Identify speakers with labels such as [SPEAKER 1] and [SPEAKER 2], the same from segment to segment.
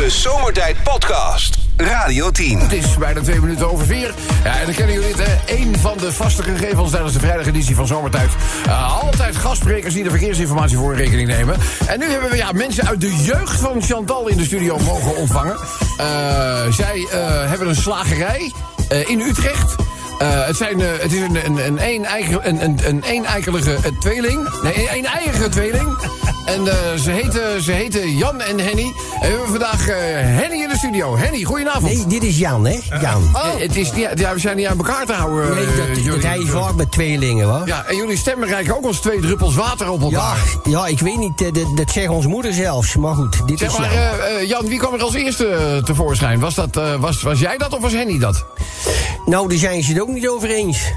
[SPEAKER 1] De Zomertijd Podcast. Radio 10.
[SPEAKER 2] Het is bijna twee minuten over vier. Ja, en dan kennen jullie het, hè? Een van de vaste gegevens tijdens de vrijdageditie van Zomertijd. Uh, altijd gastsprekers die de verkeersinformatie voor in rekening nemen. En nu hebben we ja, mensen uit de jeugd van Chantal in de studio mogen ontvangen. Uh, zij uh, hebben een slagerij in Utrecht. Uh, het, zijn, uh, het is een, een, een, een, eigen, een, een, een eeneikelige tweeling. Nee, een eiige tweeling. En uh, ze, heten, ze heten Jan en Henny. En we hebben vandaag Henny in de studio. Henny, goedenavond.
[SPEAKER 3] Nee, dit is Jan, hè? Jan.
[SPEAKER 2] Oh, het is niet, ja, we zijn niet aan elkaar te houden.
[SPEAKER 3] Nee, dat, dat hij is vaak met tweelingen, hoor.
[SPEAKER 2] Ja, en jullie stemmen rijken ook als twee druppels water op elkaar.
[SPEAKER 3] Ja, ja ik weet niet, dat, dat zegt onze moeder zelfs. Maar goed, dit
[SPEAKER 2] zeg
[SPEAKER 3] is
[SPEAKER 2] maar,
[SPEAKER 3] Jan.
[SPEAKER 2] Jan, wie kwam er als eerste tevoorschijn? Was, dat, was, was jij dat of was Henny dat?
[SPEAKER 3] Nou, daar zijn ze het ook niet over eens.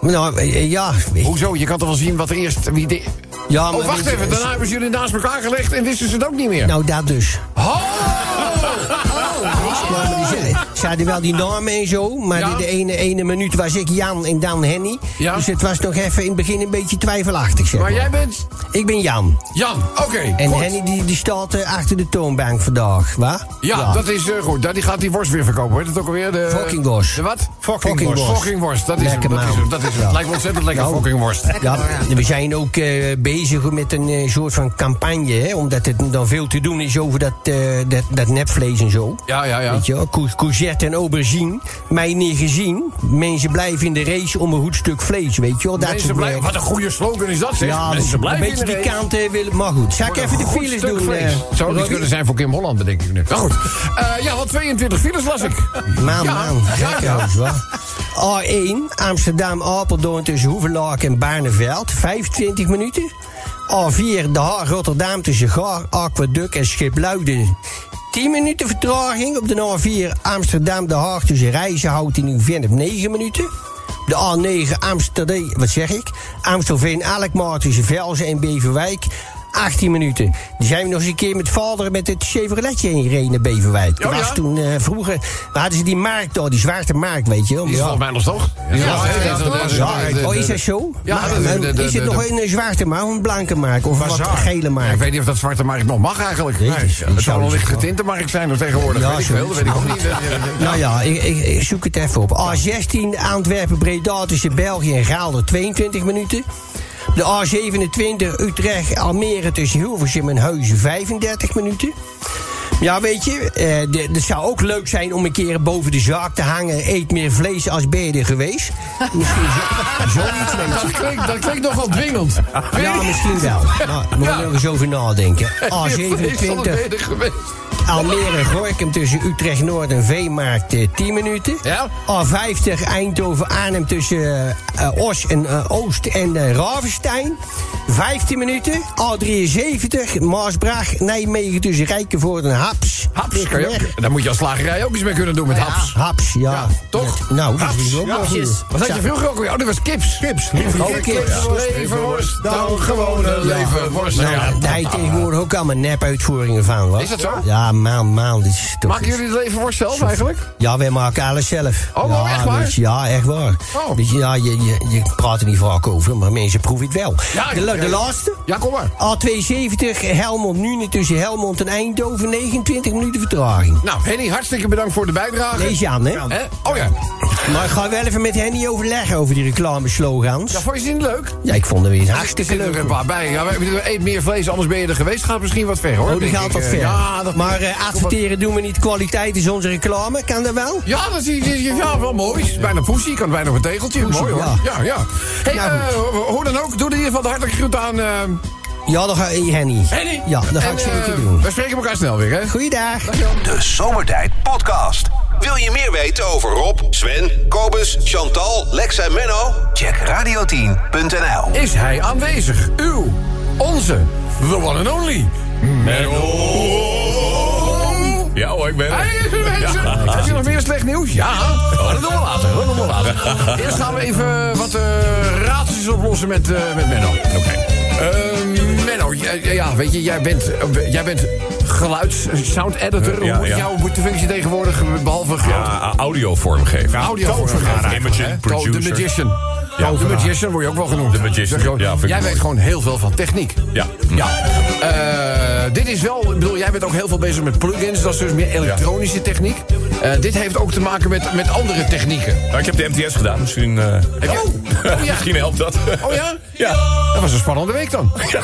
[SPEAKER 3] Nou, ja.
[SPEAKER 2] Hoezo? Je kan toch wel zien wat er eerst... Wie de...
[SPEAKER 3] Ja, maar
[SPEAKER 2] oh, wacht even. Daarna hebben ze jullie naast elkaar gelegd en wisten ze het ook niet meer.
[SPEAKER 3] Nou, dat dus.
[SPEAKER 2] Oh!
[SPEAKER 3] ze hadden wel die namen en zo. Maar
[SPEAKER 2] Ja.
[SPEAKER 3] de, de ene, ene minuut was ik Jan en dan Henny.
[SPEAKER 2] Ja.
[SPEAKER 3] Dus het was nog even in het begin een beetje twijfelachtig, zeg
[SPEAKER 2] Maar
[SPEAKER 3] maar.
[SPEAKER 2] jij bent
[SPEAKER 3] Ik ben Jan.
[SPEAKER 2] Jan. Oké,
[SPEAKER 3] En
[SPEAKER 2] goed.
[SPEAKER 3] Henny die, die staat eh, achter de toonbank vandaag, wa?
[SPEAKER 2] Ja, dat is eh, goed. Dat- Die gaat die worst weer verkopen. Weet het ook alweer? De,
[SPEAKER 3] Fucking worst.
[SPEAKER 2] De wat?
[SPEAKER 3] Fucking worst.
[SPEAKER 2] Fucking worst. Dat is hem.
[SPEAKER 3] Lekker
[SPEAKER 2] Dat is
[SPEAKER 3] man.
[SPEAKER 2] hem. Dat is hem.
[SPEAKER 3] Ja.
[SPEAKER 2] Lijkt me ontzettend lekker,
[SPEAKER 3] Nou.
[SPEAKER 2] fucking worst.
[SPEAKER 3] Ja, we zijn ook eh, bezig met een soort van campagne, hè, omdat het dan veel te doen is over dat, dat, dat nepvlees en zo.
[SPEAKER 2] Ja, ja, ja.
[SPEAKER 3] Weet je wel, courgette en aubergine. Mij niet gezien. Mensen blijven in de race om een goed stuk vlees, weet je wel. Dat
[SPEAKER 2] Mensen blijven, wat een goede slogan is dat, zeg.
[SPEAKER 3] Ja,
[SPEAKER 2] Mensen
[SPEAKER 3] een
[SPEAKER 2] blijven
[SPEAKER 3] beetje
[SPEAKER 2] in de
[SPEAKER 3] die kant eh, willen. Maar goed, zal ik
[SPEAKER 2] een
[SPEAKER 3] even de files doen?
[SPEAKER 2] vlees.
[SPEAKER 3] eh,
[SPEAKER 2] Zou niet kunnen zijn voor Kim Holland, bedenk ik nu. Nou goed. Eh, ja, wat 22 files las ik.
[SPEAKER 3] Man,
[SPEAKER 2] Ja,
[SPEAKER 3] man,
[SPEAKER 2] ja,
[SPEAKER 3] gek
[SPEAKER 2] ja.
[SPEAKER 3] huis, wa? A1, Amsterdam-Apeldoorn tussen Hoevelaak en Barneveld, 25 minuten. A4, De Haag, Rotterdam tussen Gaar, Aquaduct en Schipluiden. 10 minuten vertraging op de A4 Amsterdam-De Haag tussen Rijzenhout en Nieuw-Vennep, 9 minuten. De A9 Amsterdam, wat zeg ik? Amstelveen-Alkmaar tussen Velzen en Beverwijk. 18 minuten. Die zijn we nog eens een keer met vader met het Chevroletje heen gereden Beverwijk. Dat
[SPEAKER 2] Oh, ja?
[SPEAKER 3] was toen eh, vroeger. hadden ze die markt daar, die zwarte markt, weet je wel.
[SPEAKER 2] Die is volgens mij nog toch?
[SPEAKER 3] Ja,
[SPEAKER 2] dat
[SPEAKER 3] oh, is dat zo?
[SPEAKER 2] Ja,
[SPEAKER 3] is het nog een eh, zwarte markt of een blanke markt? Of een gele markt?
[SPEAKER 2] ik weet niet of dat zwarte markt nog mag eigenlijk.
[SPEAKER 3] Nee,
[SPEAKER 2] het zou een licht getinte markt zijn nog tegenwoordig.
[SPEAKER 3] Ja,
[SPEAKER 2] weet ik veel, dat weet ik ook niet.
[SPEAKER 3] Nou ja, ik zoek het even op. A16 Antwerpen-Breda tussen België en Gaalder 22 minuten. De A27 Utrecht-Almere tussen Hilversum en Huizen 35 minuten. Ja, weet je, eh, het zou ook leuk zijn om een keer boven de zaak te hangen. Eet meer vlees als er geweest. Misschien zo, zoiets.
[SPEAKER 2] Dat klinkt, dat klinkt nogal dwingend.
[SPEAKER 3] Ja, misschien wel. Nou, moet
[SPEAKER 2] Ja.
[SPEAKER 3] je nog eens over nadenken. A27 Almere Gorkum tussen Utrecht Noord en Veemarkt eh, 10 minuten.
[SPEAKER 2] Ja.
[SPEAKER 3] A50 Eindhoven Arnhem tussen eh, Os en eh, Oost en eh, Ravenstein. 15 minuten. A73 Maasbracht Nijmegen tussen Rijkenvoort en Haps.
[SPEAKER 2] Haps, kan je ook- daar moet je als slagerij ook iets mee kunnen doen met haps.
[SPEAKER 3] Haps, ja.
[SPEAKER 2] Ja, toch?
[SPEAKER 3] Nou, dat is ook
[SPEAKER 2] Ja,
[SPEAKER 3] goed.
[SPEAKER 2] Wat had je vroeger ook weer? Oh, dat was kips. Kips.
[SPEAKER 3] Oh, kips.
[SPEAKER 2] Leverworst, dan gewone leverworst.
[SPEAKER 3] Nou,
[SPEAKER 2] Ja.
[SPEAKER 3] daar tegenwoordig ook allemaal nep-uitvoeringen van, hoor.
[SPEAKER 2] Is dat zo?
[SPEAKER 3] Ja, man, man. Dit is toch...
[SPEAKER 2] Maken jullie de leverworst zelf eigenlijk?
[SPEAKER 3] Ja, wij maken alles zelf.
[SPEAKER 2] Oh,
[SPEAKER 3] ja,
[SPEAKER 2] echt waar?
[SPEAKER 3] je, ja, echt waar.
[SPEAKER 2] Oh.
[SPEAKER 3] Je, ja, je, je, je praat er niet vaak over, maar mensen proeven het wel.
[SPEAKER 2] Ja,
[SPEAKER 3] de, la-
[SPEAKER 2] ja,
[SPEAKER 3] de
[SPEAKER 2] ja.
[SPEAKER 3] laatste?
[SPEAKER 2] Ja, kom maar.
[SPEAKER 3] A270, Helmond Nune tussen Helmond en Eindhoven, 29 minuten vertraging.
[SPEAKER 2] Nou, Henny, hartstikke bedankt voor de bijdrage.
[SPEAKER 3] Lees je aan, hè?
[SPEAKER 2] Oh ja.
[SPEAKER 3] Maar ik ga wel even met Henny overleggen over die reclameslogans.
[SPEAKER 2] Ja, vond je ze niet leuk?
[SPEAKER 3] Ja, ik vond het weer
[SPEAKER 2] Er
[SPEAKER 3] hartstikke
[SPEAKER 2] zitten er
[SPEAKER 3] leuk.
[SPEAKER 2] een paar bij. Ja, we- eet meer vlees, anders ben je er geweest. Gaat misschien wat ver, hoor.
[SPEAKER 3] Oh, die gaat wat
[SPEAKER 2] Eh,
[SPEAKER 3] ver.
[SPEAKER 2] Ja, dat...
[SPEAKER 3] Maar eh, adverteren doen we niet. Kwaliteit is onze reclame. Kan dat wel?
[SPEAKER 2] Ja, dat is, is- is- ja, wel mooi. Is bijna poesie. Kan bijna een tegeltje.
[SPEAKER 3] Poesie,
[SPEAKER 2] mooi hoor.
[SPEAKER 3] ja.
[SPEAKER 2] Ja, ja. Hey,
[SPEAKER 3] Nou,
[SPEAKER 2] eh, hoe dan ook, doe in ieder geval de hartelijke groet aan eh,
[SPEAKER 3] Ja, dan ga ik Henny.
[SPEAKER 2] Henny.
[SPEAKER 3] Ja, dat ga
[SPEAKER 2] En,
[SPEAKER 3] ik zeker doen.
[SPEAKER 2] We spreken elkaar snel weer, hè?
[SPEAKER 3] Goeiedag.
[SPEAKER 1] De Zomertijd Podcast. Wil je meer weten over Rob, Sven, Kobus, Chantal, Lex en Menno? Check radio10.nl.
[SPEAKER 2] Is hij aanwezig? Uw, onze, the one and only, Menno.
[SPEAKER 4] Ja hoor, ik ben er.
[SPEAKER 2] is mensen. Heb je nog meer slecht nieuws? Ja, maar dat doen we later. Dat doen we later. Eerst gaan we even wat eh raadseltjes oplossen met, eh, met Menno. Oké. Ehm, Menno, jij- ja, weet je, jij bent, eh, jij bent geluids sound editor. Hoe
[SPEAKER 4] Ja,
[SPEAKER 2] moet
[SPEAKER 4] ja.
[SPEAKER 2] jouw moet de functie tegenwoordig, behalve geluid?
[SPEAKER 4] Ah, audio vormgeven.
[SPEAKER 2] Audio
[SPEAKER 4] Imaging,
[SPEAKER 2] De
[SPEAKER 4] producer.
[SPEAKER 2] magician.
[SPEAKER 4] Ja,
[SPEAKER 2] de magician word je ook wel genoemd.
[SPEAKER 4] De magician, ja,
[SPEAKER 2] Jij weet gewoon heel veel van techniek.
[SPEAKER 4] Ja.
[SPEAKER 2] Ja. Eh, dit is wel, ik bedoel, jij bent ook heel veel bezig met plugins. Dat is dus meer elektronische techniek. Eh, dit heeft ook te maken met, met andere technieken.
[SPEAKER 4] Nou, ik heb de MTS gedaan, misschien, eh,
[SPEAKER 2] Heb je- Oh, ja.
[SPEAKER 4] misschien helpt dat.
[SPEAKER 2] Oh ja?
[SPEAKER 4] Ja.
[SPEAKER 2] Dat was een spannende week dan. Ja.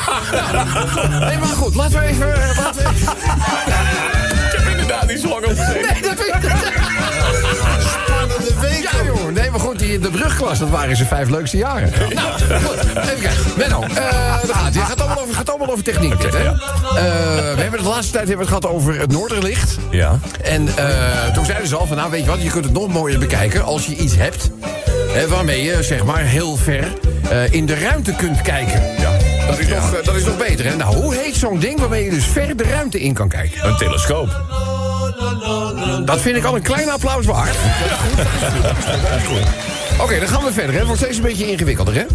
[SPEAKER 2] Nee, maar goed, laten we even... Laten we even
[SPEAKER 4] Ik heb inderdaad niet zo lang over
[SPEAKER 2] nee, dat ik... Goed, die, de brugklas, dat waren zijn vijf leukste jaren. Nou, goed. Even kijken. Menno, eh daar gaat het. Gaat allemaal over, gaat allemaal over techniek, dit, hè?
[SPEAKER 4] ja.
[SPEAKER 2] Eh, we hebben de laatste tijd hebben we het gehad over het Noorderlicht.
[SPEAKER 4] Ja.
[SPEAKER 2] En eh, toen zeiden ze al van, nou weet je wat, je kunt het nog mooier bekijken als je iets hebt... Hè, waarmee je, zeg maar, heel ver eh, in de ruimte kunt kijken.
[SPEAKER 4] Ja.
[SPEAKER 2] Dat is, nog, eh, dat is nog beter, hè? Nou, hoe heet zo'n ding waarmee je dus ver de ruimte in kan kijken?
[SPEAKER 4] Een telescoop.
[SPEAKER 2] Dat vind ik al een klein applaus waard. Oké, dan gaan we verder. hè. Het wordt steeds een beetje ingewikkelder, hè?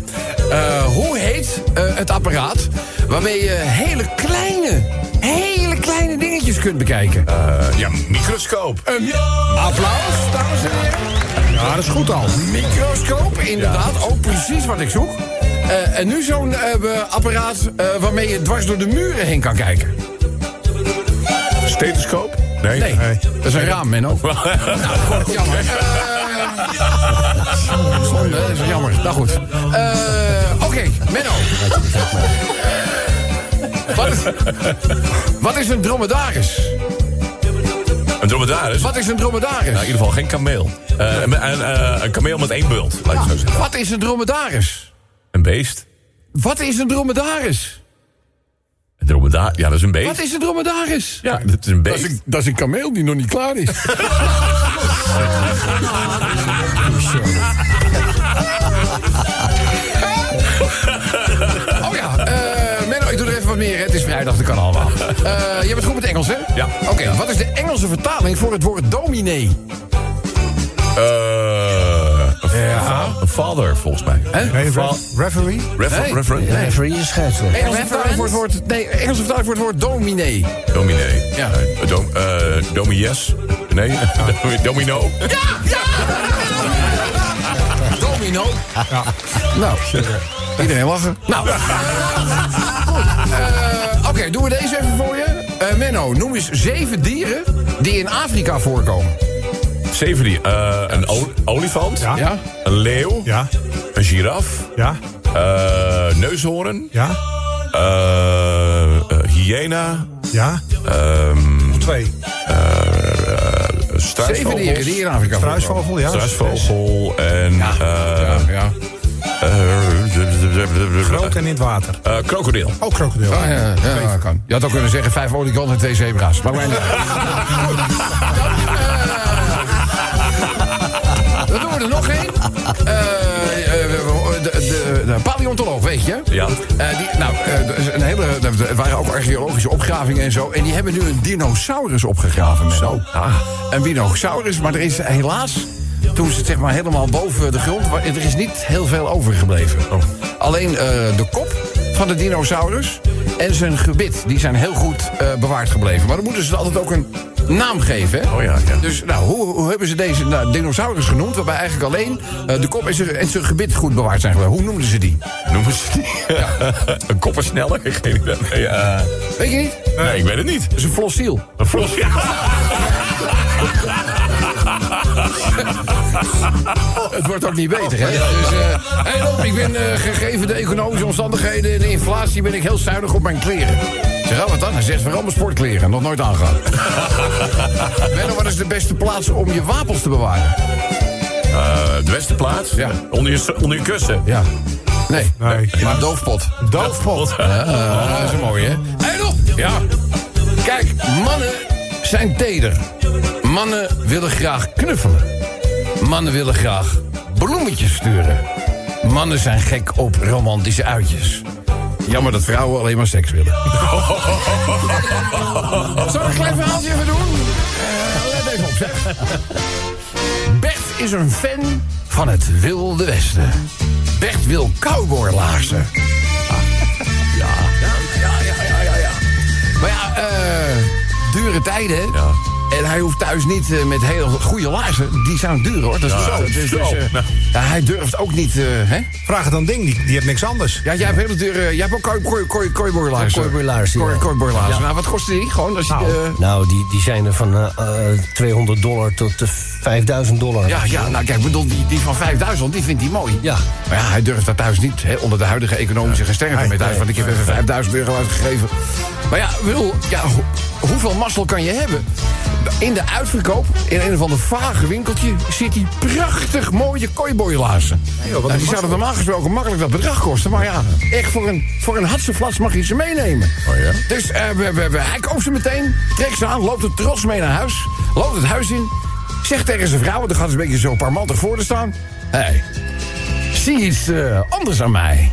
[SPEAKER 2] Eh, hoe heet eh, het apparaat waarmee je hele kleine, hele kleine dingetjes kunt bekijken?
[SPEAKER 4] Eh, ja, microscoop.
[SPEAKER 2] Een applaus, dames en heren.
[SPEAKER 3] Ja, dat is goed al.
[SPEAKER 2] Microscoop, inderdaad. Ook precies wat ik zoek. En nu zo'n apparaat waarmee je dwars door de muren heen kan kijken.
[SPEAKER 4] Stethoscoop? Nee.
[SPEAKER 2] Nee, dat is een raam, Menno. nou, jammer. Eh, zonde, dat is jammer. Nou goed. Eh, Oké, Menno. Wat is, wat is een dromedaris?
[SPEAKER 4] Een dromedaris?
[SPEAKER 2] Wat is een dromedaris?
[SPEAKER 4] Nou, in ieder geval geen kameel. Eh, een, een, eh, een kameel met één bult, laat ik zo zeggen.
[SPEAKER 2] Wat is een dromedaris?
[SPEAKER 4] Een beest.
[SPEAKER 2] Wat is een dromedaris?
[SPEAKER 4] Een dromedaris, ja, dat is een beest.
[SPEAKER 2] Wat is een dromedaris?
[SPEAKER 4] Ja, dat is een
[SPEAKER 2] Dat
[SPEAKER 4] beest.
[SPEAKER 2] is een, dat is een kameel die nog niet klaar is. oh ja, eh Menno, ik doe er even wat meer. hè. Het is vrijdag, dat kan allemaal. Eh je bent goed met Engels, hè?
[SPEAKER 4] Ja.
[SPEAKER 2] Oké, wat is de Engelse vertaling voor het woord dominee?
[SPEAKER 4] Eh, een,
[SPEAKER 2] Ja.
[SPEAKER 4] een father, volgens mij.
[SPEAKER 2] Hè?
[SPEAKER 4] Fa-
[SPEAKER 3] Referee?
[SPEAKER 4] refer-
[SPEAKER 2] Nee.
[SPEAKER 4] referent?
[SPEAKER 2] Nee.
[SPEAKER 3] Referee is scheidsrechter.
[SPEAKER 2] Engelse vertaling voor het woord... Nee, Engelse vertaling voor het woord dominee.
[SPEAKER 4] Dominee.
[SPEAKER 2] Ja.
[SPEAKER 4] Eh, dom, eh, domies? Nee, domino.
[SPEAKER 2] Domino. Nou, iedereen lachen. Nou. Eh, Oké, doen we deze even voor je. Eh, Menno, noem eens zeven dieren die in Afrika voorkomen.
[SPEAKER 4] Zeven die. eh, een olifant.
[SPEAKER 5] Ja.
[SPEAKER 2] Ja?
[SPEAKER 4] Een leeuw.
[SPEAKER 5] Ja,
[SPEAKER 4] Een giraf.
[SPEAKER 5] ja,
[SPEAKER 4] eh, neushoorn.
[SPEAKER 5] ja,
[SPEAKER 4] hyena.
[SPEAKER 5] ja.
[SPEAKER 4] ehm
[SPEAKER 5] Twee.
[SPEAKER 2] Zeven dieren die in Afrika.
[SPEAKER 5] Struisvogel, ja.
[SPEAKER 4] Struisvogel en...
[SPEAKER 2] Ja,
[SPEAKER 4] eh,
[SPEAKER 2] ja.
[SPEAKER 4] eh,
[SPEAKER 5] Groot en in het water.
[SPEAKER 4] eh, krokodil.
[SPEAKER 5] Ook krokodil.
[SPEAKER 2] Ah, ja, ja, kan. Je had ook kunnen zeggen vijf olifanten en twee zebra's. Maar mij niet. Eh, Dan doen we er nog één. Eh, paleontoloog, weet je?
[SPEAKER 4] Ja.
[SPEAKER 2] Eh, die, nou, eh, er een hele, er waren ook archeologische opgravingen en zo. En die hebben nu een dinosaurus opgegraven. Menno.
[SPEAKER 4] Ah.
[SPEAKER 2] Een dinosaurus, maar er is helaas... Toen ze het zeg maar helemaal boven de grond... Er is niet heel veel overgebleven. Alleen eh, de kop van de dinosaurus en zijn gebit... die zijn heel goed eh, bewaard gebleven. Maar dan moeten ze altijd ook een naam geven. Hè?
[SPEAKER 4] Oh ja, ja.
[SPEAKER 2] Dus nou, hoe, hoe hebben ze deze nou, dinosaurus genoemd... waarbij eigenlijk alleen eh, de kop en zijn, en zijn gebit goed bewaard zijn gebleven? Hoe noemden ze die?
[SPEAKER 4] Noemen ze die? een koppersneller? Geen idee. Nee, eh,
[SPEAKER 2] Weet je niet?
[SPEAKER 4] nee, ik weet het niet.
[SPEAKER 2] Dat is een fossiel.
[SPEAKER 4] Een vlos.
[SPEAKER 2] Het wordt ook niet beter, hè? Dus, eh hey Rob, ik ben eh, gegeven de economische omstandigheden en de inflatie... ben ik heel zuinig op mijn kleren. Zeg, oh, wat dan? Hij zegt, vooral mijn sportkleren. Nog nooit aangehad. Menno, wat is de beste plaats om je wapens te bewaren?
[SPEAKER 4] Eh, de beste plaats?
[SPEAKER 2] Ja.
[SPEAKER 4] Onder je, onder je kussen.
[SPEAKER 2] Ja. Nee.
[SPEAKER 5] Nee.
[SPEAKER 2] Maar een doofpot.
[SPEAKER 5] Doofpot.
[SPEAKER 2] Ja, dat is een mooie, hè? Rob! Ja. Kijk, mannen zijn teder. Mannen willen graag knuffelen. Mannen willen graag bloemetjes sturen. Mannen zijn gek op romantische uitjes. Jammer dat vrouwen alleen maar seks willen. Zal ik een klein verhaaltje even doen? Eh, let even op, zeg. Bert is een fan van het Wilde Westen. Bert wil cowboylaarzen. Ja, ja, ja, ja, ja, ja. Maar ja, eh, dure tijden, hè?
[SPEAKER 4] Ja.
[SPEAKER 2] En hij hoeft thuis niet eh, met hele goede laarzen. Die zijn duur hoor. Dat is zo. Dus, dus, eh, ja, hij durft ook niet. eh, hè?
[SPEAKER 5] Vraag het aan Ding, die, die heeft niks anders.
[SPEAKER 2] Ja, jij hebt hele dure. Jij hebt ook kooi- kooi- kooi- kooiboorlaarzen.
[SPEAKER 3] Kooiboorlaarzen, ja.
[SPEAKER 2] Kooi- kooiboorlaarzen.
[SPEAKER 3] Ja.
[SPEAKER 2] Nou, wat kosten die? Gewoon als je.
[SPEAKER 5] Nou,
[SPEAKER 3] Nou, die, die zijn er van eh, eh, 200 dollar tot eh, 5000 dollar.
[SPEAKER 2] ja, ja, nou kijk, ik bedoel, die, die van 5000, die vindt hij mooi.
[SPEAKER 3] Ja.
[SPEAKER 2] Maar ja, hij durft dat thuis niet, hè, onder de huidige economische gesternte met thuis. Want ik heb even 5000 euro uitgegeven. Maar ja, bedoel, ja, ho- hoeveel mazzel kan je hebben? In de uitverkoop, in een of ander vage winkeltje... zit die prachtig mooie kooiboylaarzen.
[SPEAKER 5] wat
[SPEAKER 2] nou, die zouden normaal gesproken makkelijk dat bedrag kosten. Maar ja, echt voor een, voor een mag je ze meenemen.
[SPEAKER 4] Oh ja?
[SPEAKER 2] Dus eh, we, we, we- hij koopt ze meteen, trekt ze aan, loopt er trots mee naar huis. Loopt het huis in, zegt tegen zijn vrouw... want er gaat een beetje zo parmantig voor te staan... Hé, hey, zie je iets eh, anders aan mij?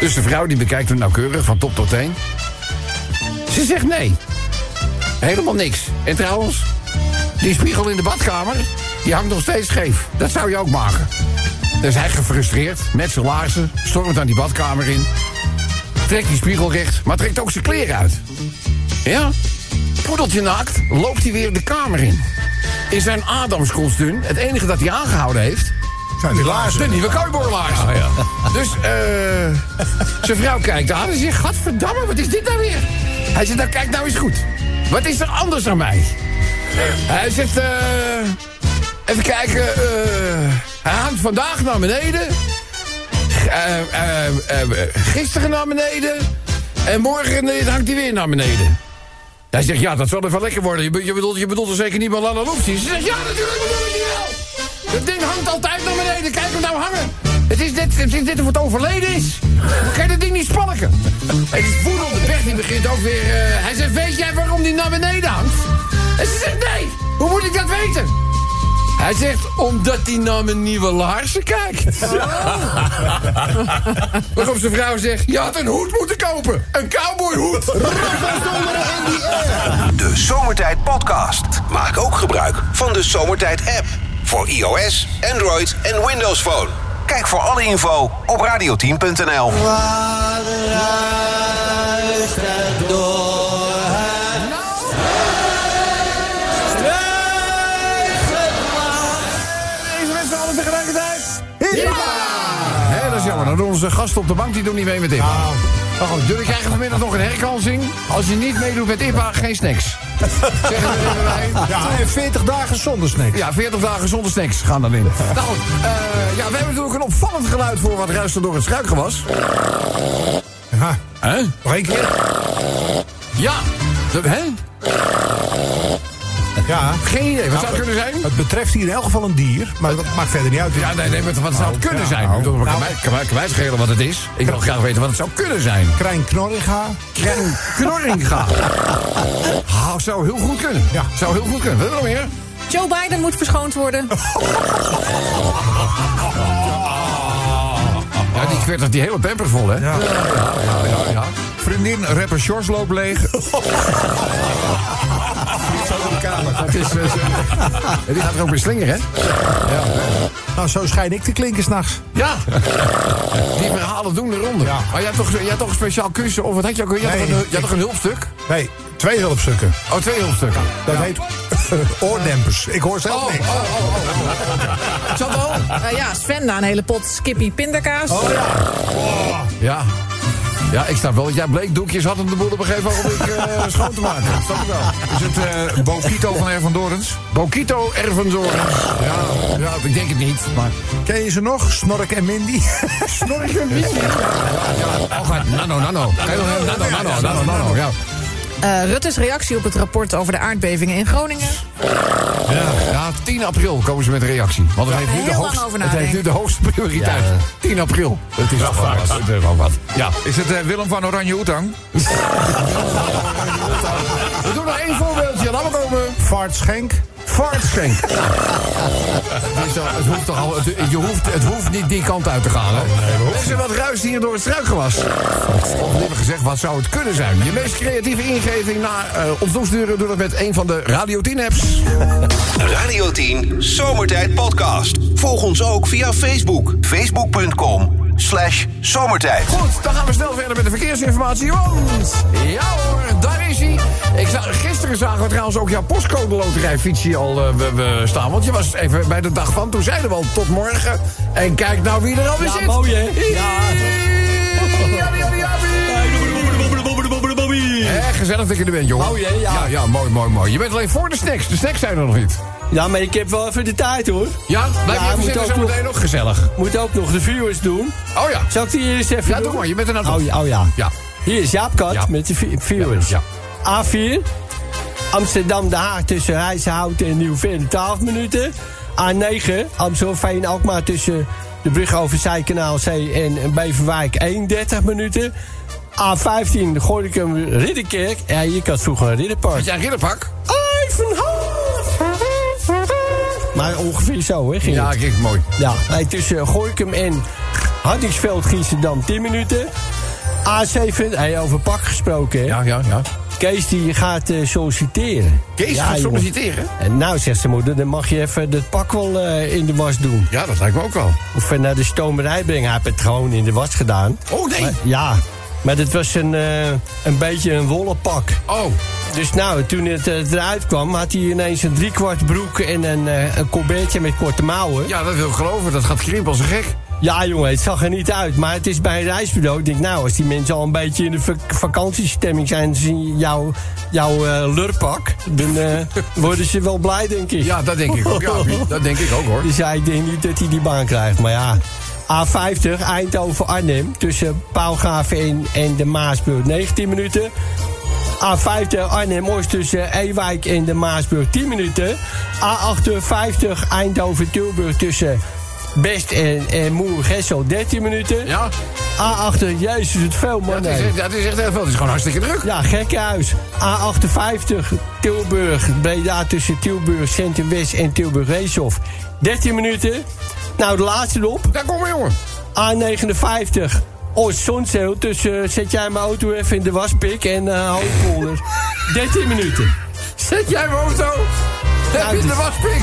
[SPEAKER 2] Dus de vrouw die bekijkt hem nauwkeurig, van top tot teen. Ze zegt nee. Helemaal niks. En trouwens, die spiegel in de badkamer... die hangt nog steeds scheef. Dat zou je ook maken. Dus hij gefrustreerd, met zijn laarzen... stormt aan die badkamer in... trekt die spiegel recht, maar trekt ook zijn kleren uit. Ja, poedeltje naakt, loopt hij weer de kamer in. In zijn Adamskostuum, het enige dat hij aangehouden heeft...
[SPEAKER 5] Zijn die laarzen?
[SPEAKER 2] De nieuwe cowboylaarzen. Dus eh zijn vrouw kijkt aan en zegt... Gadverdamme, wat is dit nou weer? Hij zegt, nou kijk nou eens goed. Wat is er anders aan mij? Hij zegt, eh even kijken... eh, hij hangt vandaag naar beneden. Eh, gisteren naar beneden. En morgen hangt hij weer naar beneden. Hij zegt, ja, dat zal er wel lekker worden. Je, be- je, bedoelt, je bedoelt er zeker niet meer Lala Loepsie. Ze zegt, ja, natuurlijk bedoel ik die wel. Dat ding hangt altijd naar beneden. Kijk hem nou hangen. Het is net, het is net of het overleden is. Dan kan je dat ding niet spalken. En die voedende Bert die begint ook weer... eh, hij zegt, weet jij waarom die naar beneden hangt? En ze zegt, nee. Hoe moet ik dat weten? Hij zegt, omdat hij naar mijn nieuwe laarzen kijkt. Waarop zijn vrouw zegt, je had een hoed moeten kopen. Een cowboyhoed.
[SPEAKER 1] De Zomertijd Podcast. Maak ook gebruik van de Zomertijd app. Voor iOS, Android en Windows Phone. Kijk voor alle info op radioteam.nl.
[SPEAKER 2] Deze mensen alle tegelijkertijd. Ja! Hé, dat is jammer. Dan doen onze gasten op de bank die doen niet mee met IPA. Maar goed, jullie krijgen vanmiddag nog een herkansing. Als je niet meedoet met IPA, geen snacks. Zeggen we er.
[SPEAKER 5] Ja, en 40 dagen zonder snacks.
[SPEAKER 2] Ja, 40 dagen zonder snacks gaan dan in. Nou goed, eh, ja, we hebben natuurlijk een opvallend geluid voor wat ruist er door het struikgewas.
[SPEAKER 5] Ja,
[SPEAKER 2] Hè?
[SPEAKER 5] nog één keer?
[SPEAKER 2] Ja. Hè?
[SPEAKER 5] Ja.
[SPEAKER 2] Geen idee. Wat zou het kunnen zijn?
[SPEAKER 5] Het betreft hier in elk geval een dier, maar dat maakt verder niet uit.
[SPEAKER 2] Ja, nee, nee, maar wat zou het kunnen
[SPEAKER 5] ja,
[SPEAKER 2] zijn?
[SPEAKER 5] nou,
[SPEAKER 2] Ik kan,
[SPEAKER 5] nou.
[SPEAKER 2] mij, kan, mij, kan mij schelen wat het is? Ik wil graag weten wat het zou kunnen zijn.
[SPEAKER 5] Krijn Knorringa.
[SPEAKER 2] Krijn Knorringa. Ah, zou heel goed kunnen.
[SPEAKER 5] Ja.
[SPEAKER 2] Zou heel goed kunnen. Wil je nog meer?
[SPEAKER 6] Joe Biden moet verschoond worden.
[SPEAKER 2] Ja, die kwettert die hele pamper vol, hè?
[SPEAKER 5] Ja.
[SPEAKER 2] ja, ja, ja.
[SPEAKER 7] Vriendin, rapper Sjors loopt leeg.
[SPEAKER 2] Het is, eh, die gaat er ook weer slingeren, hè?
[SPEAKER 5] Nou, zo schijn ik te klinken s'nachts.
[SPEAKER 2] Ja. Die verhalen doen de ronde.
[SPEAKER 5] Ja.
[SPEAKER 2] Maar jij had, toch, jij had toch een speciaal kussen? Of wat had je ook? Je had,
[SPEAKER 5] Nee,
[SPEAKER 2] toch, een, je had
[SPEAKER 5] ik-
[SPEAKER 2] toch een hulpstuk?
[SPEAKER 5] Nee, twee hulpstukken.
[SPEAKER 2] Oh, twee hulpstukken.
[SPEAKER 5] Dat heet oordempers. Ik hoor zelf
[SPEAKER 2] Oh, oh,
[SPEAKER 5] niks.
[SPEAKER 2] oh, oh, oh. Al?
[SPEAKER 6] Eh, ja, Sven na een hele pot skippy pindakaas.
[SPEAKER 5] Oh ja.
[SPEAKER 2] Ja. Ja, ik snap wel dat jij bleekdoekjes had om de boel op een gegeven moment eh, schoon te maken. Dat snap ik wel.
[SPEAKER 7] Is het eh Bokito van R. van Dorens?
[SPEAKER 2] Bokito Ervenzorens. Ja, ja, ik denk het niet. Maar
[SPEAKER 5] Ken je ze nog? Snork en Mindy?
[SPEAKER 2] Snorken wie? Ja, ja. Oh, gaat nano, nano. Nano, nano, nano, nano, nano, ja.
[SPEAKER 6] Eh, Rutte's reactie op het rapport over de aardbevingen in Groningen.
[SPEAKER 2] Ja, ja, 10 april komen ze met een reactie. Want het, heeft, nu de het heeft nu de hoogste prioriteit. 10 april. Het is wel wat. Het is wel wat. Ja.
[SPEAKER 7] Is het eh, Willem van Oranje Oetang?
[SPEAKER 2] We doen nog één voorbeeldje. Laten we komen.
[SPEAKER 5] Vaartschenk.
[SPEAKER 2] Vartschenk. Het, is toch- het hoeft toch al, het, je hoeft, het hoeft niet die kant uit te gaan. Hè? Is er wat ruis hier door het struikgewas? Of liever gezegd, wat zou het kunnen zijn? Je meest creatieve ingeving naar eh, ons toesturen. Doe dat met een van de Radio 10 apps.
[SPEAKER 1] Radio 10 Zomertijd Podcast. Volg ons ook via Facebook. Facebook.com slash zomertijd.
[SPEAKER 2] Goed, dan gaan we snel verder met de verkeersinformatie. Want, ja hoor, daar is hij. Ik zag, gisteren zagen we trouwens ook jouw postcode loterijfietsje al we, we staan. Want je was even bij de dag van. Toen zeiden we al tot morgen. En kijk nou wie er alweer
[SPEAKER 3] Ja,
[SPEAKER 2] zit.
[SPEAKER 3] mooi, hè?
[SPEAKER 2] Ja. Gezellig dat je er bent, jongen.
[SPEAKER 3] Mooi, hè? Ja.
[SPEAKER 2] ja. Ja, mooi, mooi, mooi. Je bent alleen voor de snacks. De snacks zijn er nog niet.
[SPEAKER 3] Ja, maar ik heb wel even de tijd hoor.
[SPEAKER 2] Ja, blijf
[SPEAKER 3] Ja,
[SPEAKER 2] even
[SPEAKER 3] moet ook
[SPEAKER 2] zo
[SPEAKER 3] nog-
[SPEAKER 2] meteen nog gezellig.
[SPEAKER 3] Moet ook nog de viewers doen.
[SPEAKER 2] Oh ja.
[SPEAKER 3] Zal ik die eerst even
[SPEAKER 2] Ja,
[SPEAKER 3] doen?
[SPEAKER 2] doe maar. Je bent er nou
[SPEAKER 3] Oh, ja, oh ja.
[SPEAKER 2] Ja.
[SPEAKER 3] Hier is Jaap Kat
[SPEAKER 2] Ja.
[SPEAKER 3] met de vi- viewers.
[SPEAKER 2] Ja.
[SPEAKER 3] A4. Amsterdam-De Haag tussen Rijsselhouten en Nieuw-Veen 12 minuten. A9. Amstelveen-Alkmaar tussen de brug over Zijkanaal C en Beverwijk 31 minuten. A15 Gorinchem Ridderkerk. Ja, je had vroeger een ridderpark.
[SPEAKER 2] Had jij een ridderpak?
[SPEAKER 3] Maar ongeveer zo, hè, ging
[SPEAKER 2] Ja,
[SPEAKER 3] het.
[SPEAKER 2] kijk, mooi.
[SPEAKER 3] Ja, tussen Gooikum en Hardingsveld Giesendam 10 minuten. A7, hey, over pak gesproken, hè.
[SPEAKER 2] Ja, ja, ja.
[SPEAKER 3] Kees die gaat eh, solliciteren.
[SPEAKER 2] Kees
[SPEAKER 3] ja,
[SPEAKER 2] gaat solliciteren?
[SPEAKER 3] En nou, zegt zijn moeder, dan mag je even dat pak wel eh, in de was doen.
[SPEAKER 2] Ja, dat lijkt me ook wel.
[SPEAKER 3] Of naar de stomerij brengen. Hij heeft het gewoon in de was gedaan.
[SPEAKER 2] Oh, nee.
[SPEAKER 3] Maar, ja, maar het was een, eh, een beetje een wollen pak.
[SPEAKER 2] Oh,
[SPEAKER 3] Dus nou, toen het eh, eruit kwam, had hij ineens een driekwart broek en een, eh een colbertje met korte mouwen.
[SPEAKER 2] ja, dat wil ik geloven. Dat gaat krimpen als een gek.
[SPEAKER 3] Ja, jongen, het zag er niet uit. Maar het is bij een reisbureau. Ik denk, nou, als die mensen al een beetje in de vak- vakantiestemming zijn... en zien jouw jouw eh, lurpak, dan worden ze wel blij, denk ik.
[SPEAKER 2] Ja, dat denk ik ook. Ja, dat denk ik ook, hoor.
[SPEAKER 3] Dus ja, ik denk niet dat hij die baan krijgt. Maar ja, A50, Eindhoven-Arnhem... tussen Paalgraven en, en de Maasburg, 19 minuten. A50 Arnhem-Oost tussen Ewijk en de Maasburg 10 minuten. A58 Eindhoven-Tilburg tussen Best en, en Moer-Gessel 13 minuten.
[SPEAKER 2] Ja,
[SPEAKER 3] A8, jezus, het veel
[SPEAKER 2] ja
[SPEAKER 3] man.
[SPEAKER 2] het, is, het is echt heel veel. Het is gewoon hartstikke druk.
[SPEAKER 3] Ja, gekke huis. A58 Tilburg, Breda tussen Tilburg Centrum West en Tilburg Reeshof. 13 minuten. Nou, de laatste erop.
[SPEAKER 2] Daar kom maar, jongen.
[SPEAKER 3] A59 Oost Zonzeel tussen zet jij mijn auto even in de waspik en eh Hoogpolder. 13 minuten.
[SPEAKER 2] Zet jij mijn auto? Je
[SPEAKER 3] dus-
[SPEAKER 2] de waspik?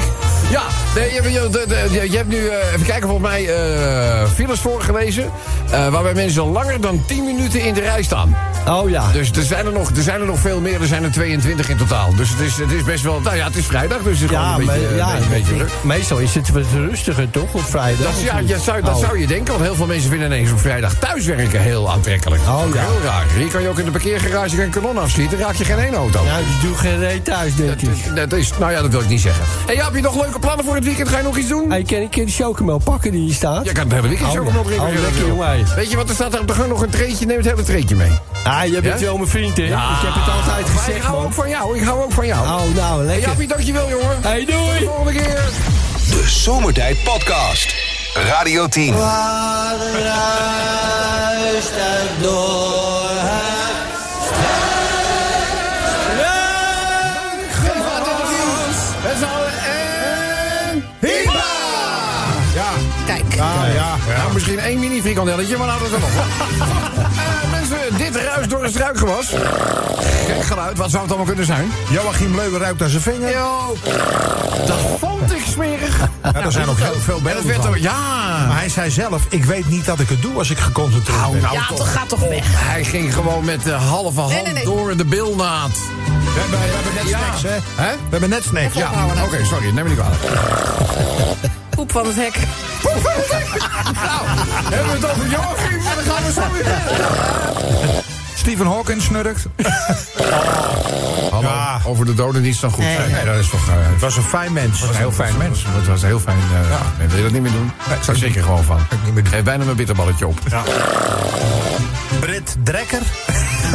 [SPEAKER 2] Ja, nee, je, je, je, je hebt nu, eh, even kijken, volgens mij eh files voorgelezen... eh, waarbij mensen langer dan 10 minuten in de rij staan.
[SPEAKER 3] Oh ja.
[SPEAKER 2] Dus er zijn er nog, er zijn er nog veel meer, er zijn er 22 in totaal. Dus het is, het is best wel, nou ja, het is vrijdag, dus het is
[SPEAKER 3] Ja,
[SPEAKER 2] gewoon een beetje,
[SPEAKER 3] ja,
[SPEAKER 2] een beetje, een druk.
[SPEAKER 3] meestal is het wat rustiger toch op vrijdag?
[SPEAKER 2] Dat, ja, zou, dat
[SPEAKER 3] Oh.
[SPEAKER 2] zou je denken, want heel veel mensen vinden ineens op vrijdag thuiswerken heel aantrekkelijk.
[SPEAKER 3] Oh, ja.
[SPEAKER 2] Heel raar. Hier kan je ook in de parkeergarage geen kanon afschieten, raak je geen één auto.
[SPEAKER 3] Ja, die doe geen reet thuis, denk ik.
[SPEAKER 2] Dat, dat is, nou ja, dat wil ik niet zeggen. Hey, ja, heb je nog leuke plannen voor het weekend? Ga je nog iets doen?
[SPEAKER 3] Hey, kan ik die chocomel pakken die hier staat?
[SPEAKER 2] Je kan het hele weekend
[SPEAKER 3] Oh, ja.
[SPEAKER 2] nog drinken.
[SPEAKER 3] Oh, lekker, jongen.
[SPEAKER 2] Weet je wat, er staat daar op de gang nog een treetje. Neem het hele treetje mee.
[SPEAKER 3] Ah, je bent
[SPEAKER 2] Ja?
[SPEAKER 3] wel mijn vriend, hè? ik heb het altijd
[SPEAKER 2] Maar ik
[SPEAKER 3] gezegd,
[SPEAKER 2] hou
[SPEAKER 3] man.
[SPEAKER 2] ook van jou, ik hou ook van jou.
[SPEAKER 3] Oh, nou, lekker.
[SPEAKER 2] Jaapie, dankjewel, jongen.
[SPEAKER 3] Hey,
[SPEAKER 2] Tot de
[SPEAKER 3] doei!
[SPEAKER 2] volgende keer.
[SPEAKER 1] De Zomertijd Podcast. Radio 10.
[SPEAKER 2] Het één mini frikandelletje, maar nou dat er nog. Eh, mensen, dit ruist door een struikgewas. Gek geluid, wat zou het allemaal kunnen zijn?
[SPEAKER 5] Joachim Leuwen ruikt aan zijn vinger.
[SPEAKER 2] Yo, dat vond ik smerig.
[SPEAKER 5] Ja, er zijn ook heel veel
[SPEAKER 2] En het
[SPEAKER 5] beelden
[SPEAKER 2] werd
[SPEAKER 5] van.
[SPEAKER 2] er, ja.
[SPEAKER 5] Maar hij zei zelf, ik weet niet dat ik het doe als ik geconcentreerd
[SPEAKER 2] Nou,
[SPEAKER 5] ben.
[SPEAKER 2] nou
[SPEAKER 6] Ja,
[SPEAKER 2] toch.
[SPEAKER 6] toch gaat toch weg.
[SPEAKER 2] Hij ging gewoon met de halve hand
[SPEAKER 6] Nee, nee, nee.
[SPEAKER 2] door de bilnaad.
[SPEAKER 5] We hebben, we hebben net
[SPEAKER 2] Ja.
[SPEAKER 5] snacks, hè?
[SPEAKER 2] Hè?
[SPEAKER 5] We hebben net snacks.
[SPEAKER 2] Ja, oké, sorry, neem me niet kwalijk.
[SPEAKER 6] Poep van het hek.
[SPEAKER 2] Nou, hebben we het over Joachim en dan gaan we zo weer verder.
[SPEAKER 7] Stephen Hawking snurkt.
[SPEAKER 2] Hallo,
[SPEAKER 5] Ja.
[SPEAKER 2] over de doden niets dan goed.
[SPEAKER 6] Nee.
[SPEAKER 2] Nee, dat is toch... eh,
[SPEAKER 5] Het was een fijn mens.
[SPEAKER 2] een heel fijn mens. Het was een heel fijn... eh, nee, Wil je dat niet meer doen? Nee, zou ik zeker gewoon van.
[SPEAKER 5] ik niet.
[SPEAKER 2] Geef bijna mijn bitterballetje op.
[SPEAKER 5] Brit Drekker.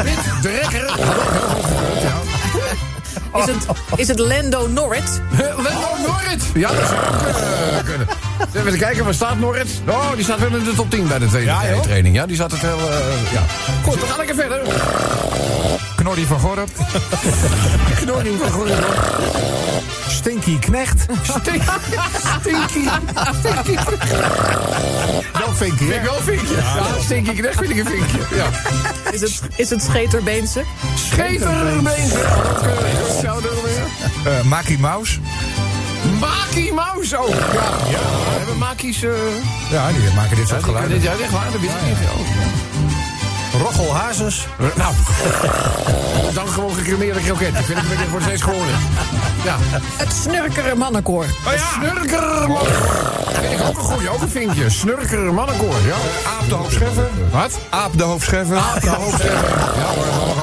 [SPEAKER 2] Wit, de rekker. Had ook heel goed gekund, ja.
[SPEAKER 6] Is het, is het Lando Norrit?
[SPEAKER 2] Lendo Norrit. Ja, dat ook eh, Even kijken, waar staat Norrit? Oh, die staat wel in de top 10 bij de tweede
[SPEAKER 5] Ja,
[SPEAKER 2] training. Ja, die zat het wel... eh, ja. Goed, we gaan lekker verder.
[SPEAKER 7] Knorrie van Gorp.
[SPEAKER 2] Knorring van Goeie.
[SPEAKER 5] Stinky Knecht.
[SPEAKER 2] Stinky. Stinky.
[SPEAKER 5] Wel Vinky,
[SPEAKER 2] Vind
[SPEAKER 5] hè?
[SPEAKER 2] ik wel een vinkje. Ja, Stinky Knecht vind ik een vinkje. Ja.
[SPEAKER 6] Is het, is het Scheterbeense?
[SPEAKER 2] Scheterbeen. Zou er weer.
[SPEAKER 7] Eh Maki Mouse.
[SPEAKER 2] Maki Mouse ook. Ja, Hebben Maki's... eh
[SPEAKER 7] Ja, die maken dit soort
[SPEAKER 2] ja,
[SPEAKER 7] geluiden.
[SPEAKER 2] Ja, echt waar, dat wist ik niet.
[SPEAKER 5] Roggel Hazes.
[SPEAKER 2] Nou, dan gewoon gecremeerde kroket. Die vind ik het wordt steeds geworden. Ja.
[SPEAKER 6] Het snurkeren mannenkoor.
[SPEAKER 2] Oh ja. Snurker mannenkoor. Vind ik ook een goeie, ook een vinkje. Snurker mannenkoor, ja.
[SPEAKER 7] Aap de hoofdscheffer.
[SPEAKER 2] Wat?
[SPEAKER 7] Aap de hoofdscheffer.
[SPEAKER 2] Aap de hoofdscheffer. Ja hoor.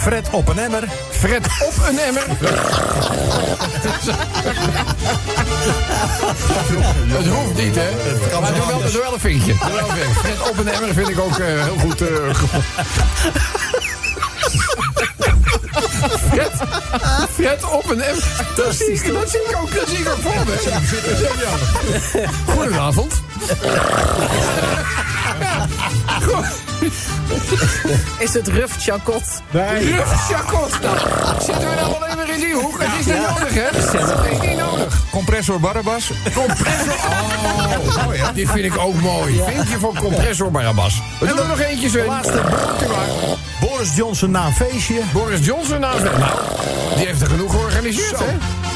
[SPEAKER 5] Fred op een emmer.
[SPEAKER 2] Fred op een emmer. Het hoeft niet, hè? Maar doe wel, doe wel een vinkje. Fred op een emmer vind ik ook eh, heel goed. gevonden. Fred, Fred op een emmer. Dat zie ik, dat zie ik ook, dat zie ik ook voor me. Goedenavond. Goed.
[SPEAKER 6] Is het Ruf Chakot?
[SPEAKER 2] Ruf Chakot. Nou, zitten we nou alleen maar in die hoek? Het is niet nodig, hè? Het is niet nodig.
[SPEAKER 7] Compressor Barabbas.
[SPEAKER 2] Compressor. Oh, oh ja. Die vind ik ook mooi. Vinkje van compressor Barabbas. We doen er nog eentje, Sven.
[SPEAKER 5] Laatste. Boris Johnson na een feestje.
[SPEAKER 2] Boris Johnson nou, nou, die heeft er genoeg georganiseerd, hè?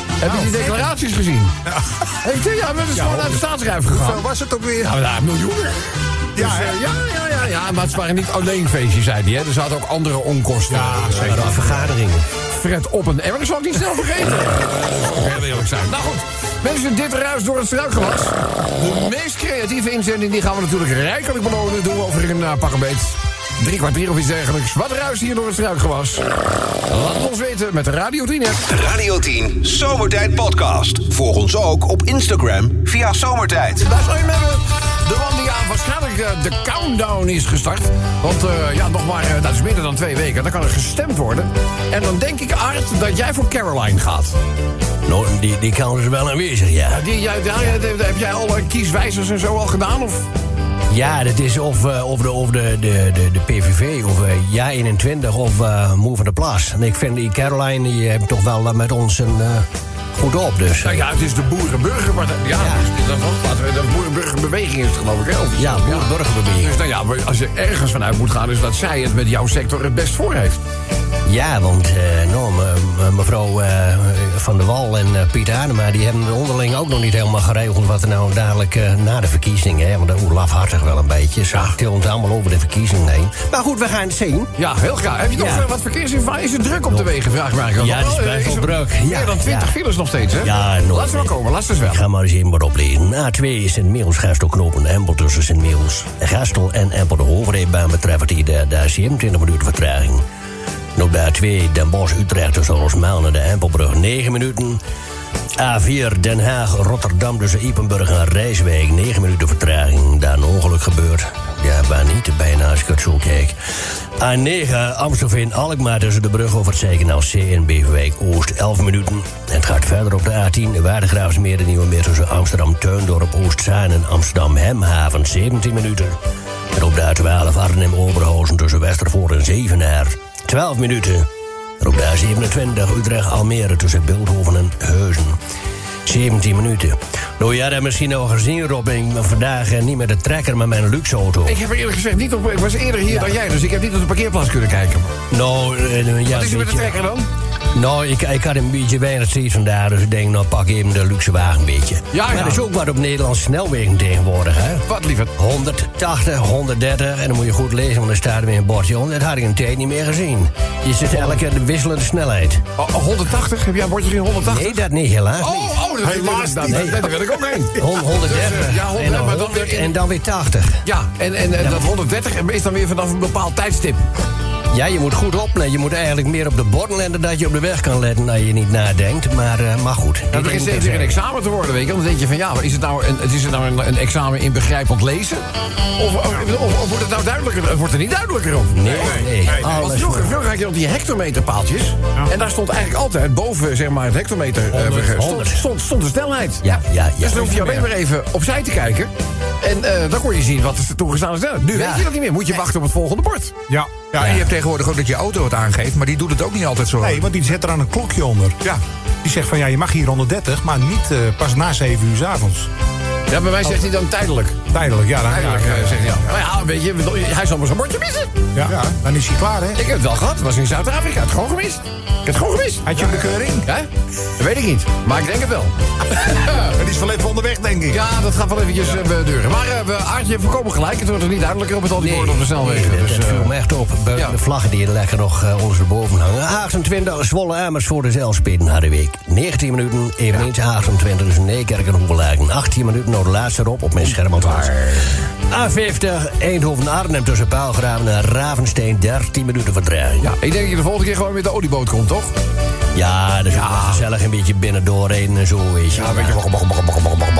[SPEAKER 2] Heb je die declaraties gezien? Heeft hij? Ja, met gewoon uit de staatsruif gegaan.
[SPEAKER 5] Zo was het ook weer.
[SPEAKER 2] Nou, ja, miljoenen.
[SPEAKER 5] Ja,
[SPEAKER 2] Dus, eh, ja, ja, ja, ja, maar het waren niet alleen feestjes, zei hij. Hè. Er zaten ook andere onkosten. Ja,
[SPEAKER 3] Maar ook vergaderingen.
[SPEAKER 2] Fred op een emmer, dat zal ik niet snel vergeten. Heel eerlijk zijn. Nou goed, mensen, dit ruis door het struikgewas. De meest creatieve inzending die gaan we natuurlijk rijkelijk belonen. Doen we over een uh, pak een beet. Drie kwartier of iets dergelijks. Wat ruist hier door het struikgewas? Laat het ons weten met de Radio 10 app.
[SPEAKER 1] Radio 10 Zomertijd Podcast. Volg ons ook op Instagram via Zomertijd.
[SPEAKER 2] Daar zal je met hebben. De man die aan waarschijnlijk eh, de countdown is gestart. Want eh, ja, nog maar, eh, dat is minder dan twee weken. Dan kan er gestemd worden. En dan denk ik, Art, dat jij voor Caroline gaat.
[SPEAKER 3] Nou, die, die kans is wel aanwezig, ja.
[SPEAKER 2] Ja, die, jij, heb jij alle kieswijzers en zo al gedaan? Of?
[SPEAKER 3] Ja, dat is of, eh, of, de, of de, de, de, de PVV, of eh, Ja 21, of eh Moe van der Plas. En ik vind die Caroline, die heeft toch wel met ons een goed op, dus...
[SPEAKER 2] Nou ja, het is de boerenburgerpartij. Ja, dus dat was de boerenburgerbeweging is het geloof ik wel.
[SPEAKER 3] Ja, boerenburgerbeweging.
[SPEAKER 2] Dus nou ja, als je ergens vanuit moet gaan, is dat zij het met jouw sector het best voor heeft.
[SPEAKER 3] Ja, want eh, nou, me- me- mevrouw eh, Van der Wal en eh, Piet Adema... die hebben onderling ook nog niet helemaal geregeld... wat er nou dadelijk na de verkiezingen... Hè, want dat hoe lafhartig wel een beetje. Ze tillen het allemaal over de verkiezingen heen. Maar goed, we gaan het zien.
[SPEAKER 2] Ja, heel graag. Heb je nog
[SPEAKER 3] Ja.
[SPEAKER 2] wat verkeersinformatie? Is het druk op de wegen? Vraag ik me eigenlijk
[SPEAKER 3] Ja, het is
[SPEAKER 2] Oh,
[SPEAKER 3] best wel druk. Ja,
[SPEAKER 2] Meer dan 20
[SPEAKER 3] ja.
[SPEAKER 2] files nog steeds, hè?
[SPEAKER 3] Ja, nooit
[SPEAKER 2] Laat ze maar
[SPEAKER 3] meer.
[SPEAKER 2] komen, laat ze wel.
[SPEAKER 3] Ik ga maar eens even wat oplezen. A2 is Sint-Meels, Gastel knopen Empel tussen Sint-Meels, Gastel en Empel de hoofdrijbaan betreft die daar, daar 27 minuten vertraging. En op de A2 Den Bosch Utrecht tussen Rosmalen naar de Empelbrug 9 minuten. A4 Den Haag Rotterdam tussen Ipenburg en Rijswijk 9 minuten vertraging. Daar een ongeluk gebeurd. Ja, waar niet, bijna als ik het zo kijk. A9 Amstelveen Alkmaar tussen de brug over het Zeikenaal C en Beverwijk Oost 11 minuten. En het gaat verder op de A10 Waardegraafsmeer en Nieuwe Meer tussen Amsterdam Tuindorp Oostzaan en Amsterdam Hemhaven 17 minuten. En op de A12 Arnhem Oberhausen tussen Westervoort en Zevenaar 12 minuten. En op de A27 Utrecht Almere tussen Beeldhoven en Heuzen 17 minuten. Nou ja, dat misschien nog gezien, Rob. Ik ben vandaag eh, niet met de trekker, maar met een luxe auto.
[SPEAKER 2] Ik heb er eerlijk gezegd niet op... Ik was eerder hier dan jij, dus ik heb niet op de parkeerplaats kunnen kijken.
[SPEAKER 3] Nou, eh, ja,
[SPEAKER 2] Wat is er met de trekker dan?
[SPEAKER 3] Nou, ik, ik had een beetje weinig tijd vandaag, dus ik denk, nou pak even de luxe wagen een beetje.
[SPEAKER 2] Ja,
[SPEAKER 3] maar er is ook wat op Nederlandse snelwegen tegenwoordig, hè?
[SPEAKER 2] Wat liever?
[SPEAKER 3] 180, 130, en dan moet je goed lezen, want er staat er weer een bordje onder. Dat had ik een tijd niet meer gezien. Je zit elke keer de wisselende snelheid.
[SPEAKER 2] Oh, 180? Heb jij een bordje in 180?
[SPEAKER 3] Nee, dat niet, helaas niet.
[SPEAKER 2] Oh, oh, dat,
[SPEAKER 5] Helaas
[SPEAKER 2] dat,
[SPEAKER 5] niet.
[SPEAKER 2] dat, wil ik ook heen.
[SPEAKER 3] Hon- 130,
[SPEAKER 2] Dus, eh, ja, 100,
[SPEAKER 3] en, dan
[SPEAKER 2] maar dan
[SPEAKER 3] 100
[SPEAKER 2] weer in-
[SPEAKER 3] en dan weer 80.
[SPEAKER 2] Ja, en, en, en dat 130 is dan weer vanaf een bepaald tijdstip.
[SPEAKER 3] Ja, je moet goed opletten. Je moet eigenlijk meer op de borden letten dat je op de weg kan letten als je niet nadenkt. Maar, eh, maar goed.
[SPEAKER 2] Dat
[SPEAKER 3] dit
[SPEAKER 2] begint steeds
[SPEAKER 3] er
[SPEAKER 2] weer een examen te worden, weet je. Dan denk je van, ja, maar is het nou een, is het nou een, een examen in begrijpend lezen? Of, of, of, of wordt het nou duidelijker? Het wordt er niet duidelijker op.
[SPEAKER 3] Nee, nee.
[SPEAKER 2] Want
[SPEAKER 3] Alles
[SPEAKER 2] vroeger, vroeger had je nog die hectometerpaaltjes. En daar stond eigenlijk altijd boven zeg maar, het hectometer... eh,
[SPEAKER 3] 100,
[SPEAKER 2] stond,
[SPEAKER 3] 100.
[SPEAKER 2] stond, stond de snelheid.
[SPEAKER 3] Ja, ja, ja.
[SPEAKER 2] Dus dan hoef je alleen maar even opzij te kijken. En eh, dan kon je zien wat er toegestaan is. Nu
[SPEAKER 3] Ja.
[SPEAKER 2] weet je dat niet meer. Moet je wachten op het volgende bord.
[SPEAKER 5] Ja.
[SPEAKER 7] Ja, en je hebt tegenwoordig ook dat je auto het aangeeft, maar die doet het ook niet altijd zo.
[SPEAKER 5] Nee, want die zet er aan een klokje onder.
[SPEAKER 7] Ja.
[SPEAKER 5] Die zegt van ja, je mag hier 130, maar niet eh, pas na 7 uur 's avonds.
[SPEAKER 2] Ja, bij mij zegt hij dan tijdelijk.
[SPEAKER 5] Tijdelijk, ja. Dan,
[SPEAKER 2] Tijdelijk
[SPEAKER 5] ja,
[SPEAKER 2] eh, zegt hij dan. Maar ja, weet je, hij zal maar zijn bordje missen.
[SPEAKER 5] ja, ja, dan is hij klaar, hè?
[SPEAKER 2] Ik heb het wel gehad. Het was in Zuid-Afrika. Ik heb het gewoon gemist. Ik heb het gewoon gemist.
[SPEAKER 5] Had je een bekeuring?
[SPEAKER 2] Ja? Dat weet ik niet, maar ik denk het wel.
[SPEAKER 5] Het is wel even onderweg, denk ik.
[SPEAKER 2] Ja, dat gaat wel eventjes eh, deuren. Maar we- Aartje voorkomen gelijk. Het wordt er niet duidelijker op het al die woorden op de snelwegen.
[SPEAKER 3] Nee,
[SPEAKER 2] dus,
[SPEAKER 3] dat
[SPEAKER 2] eh,
[SPEAKER 3] viel me echt op. Buiten
[SPEAKER 2] ja.
[SPEAKER 3] de vlaggen die er lekker nog uh, ondersteboven hangen. 28 Zwolle Amersfoort is Elspeten hadden week. 19 minuten, eveneens 28 dus Nijkerk en Hoevelaken. 18 minuten, de laatste erop op mijn scherm althans. A50 Eindhoven Arnhem tussen Paalgraven en Ravensteen. 13 minuten vertraging.
[SPEAKER 2] ja, ik denk dat je de volgende keer gewoon met de olieboot komt, toch?
[SPEAKER 3] Ja, dat is wel gezellig een beetje binnen doorrijden en zo, weet je. Ja.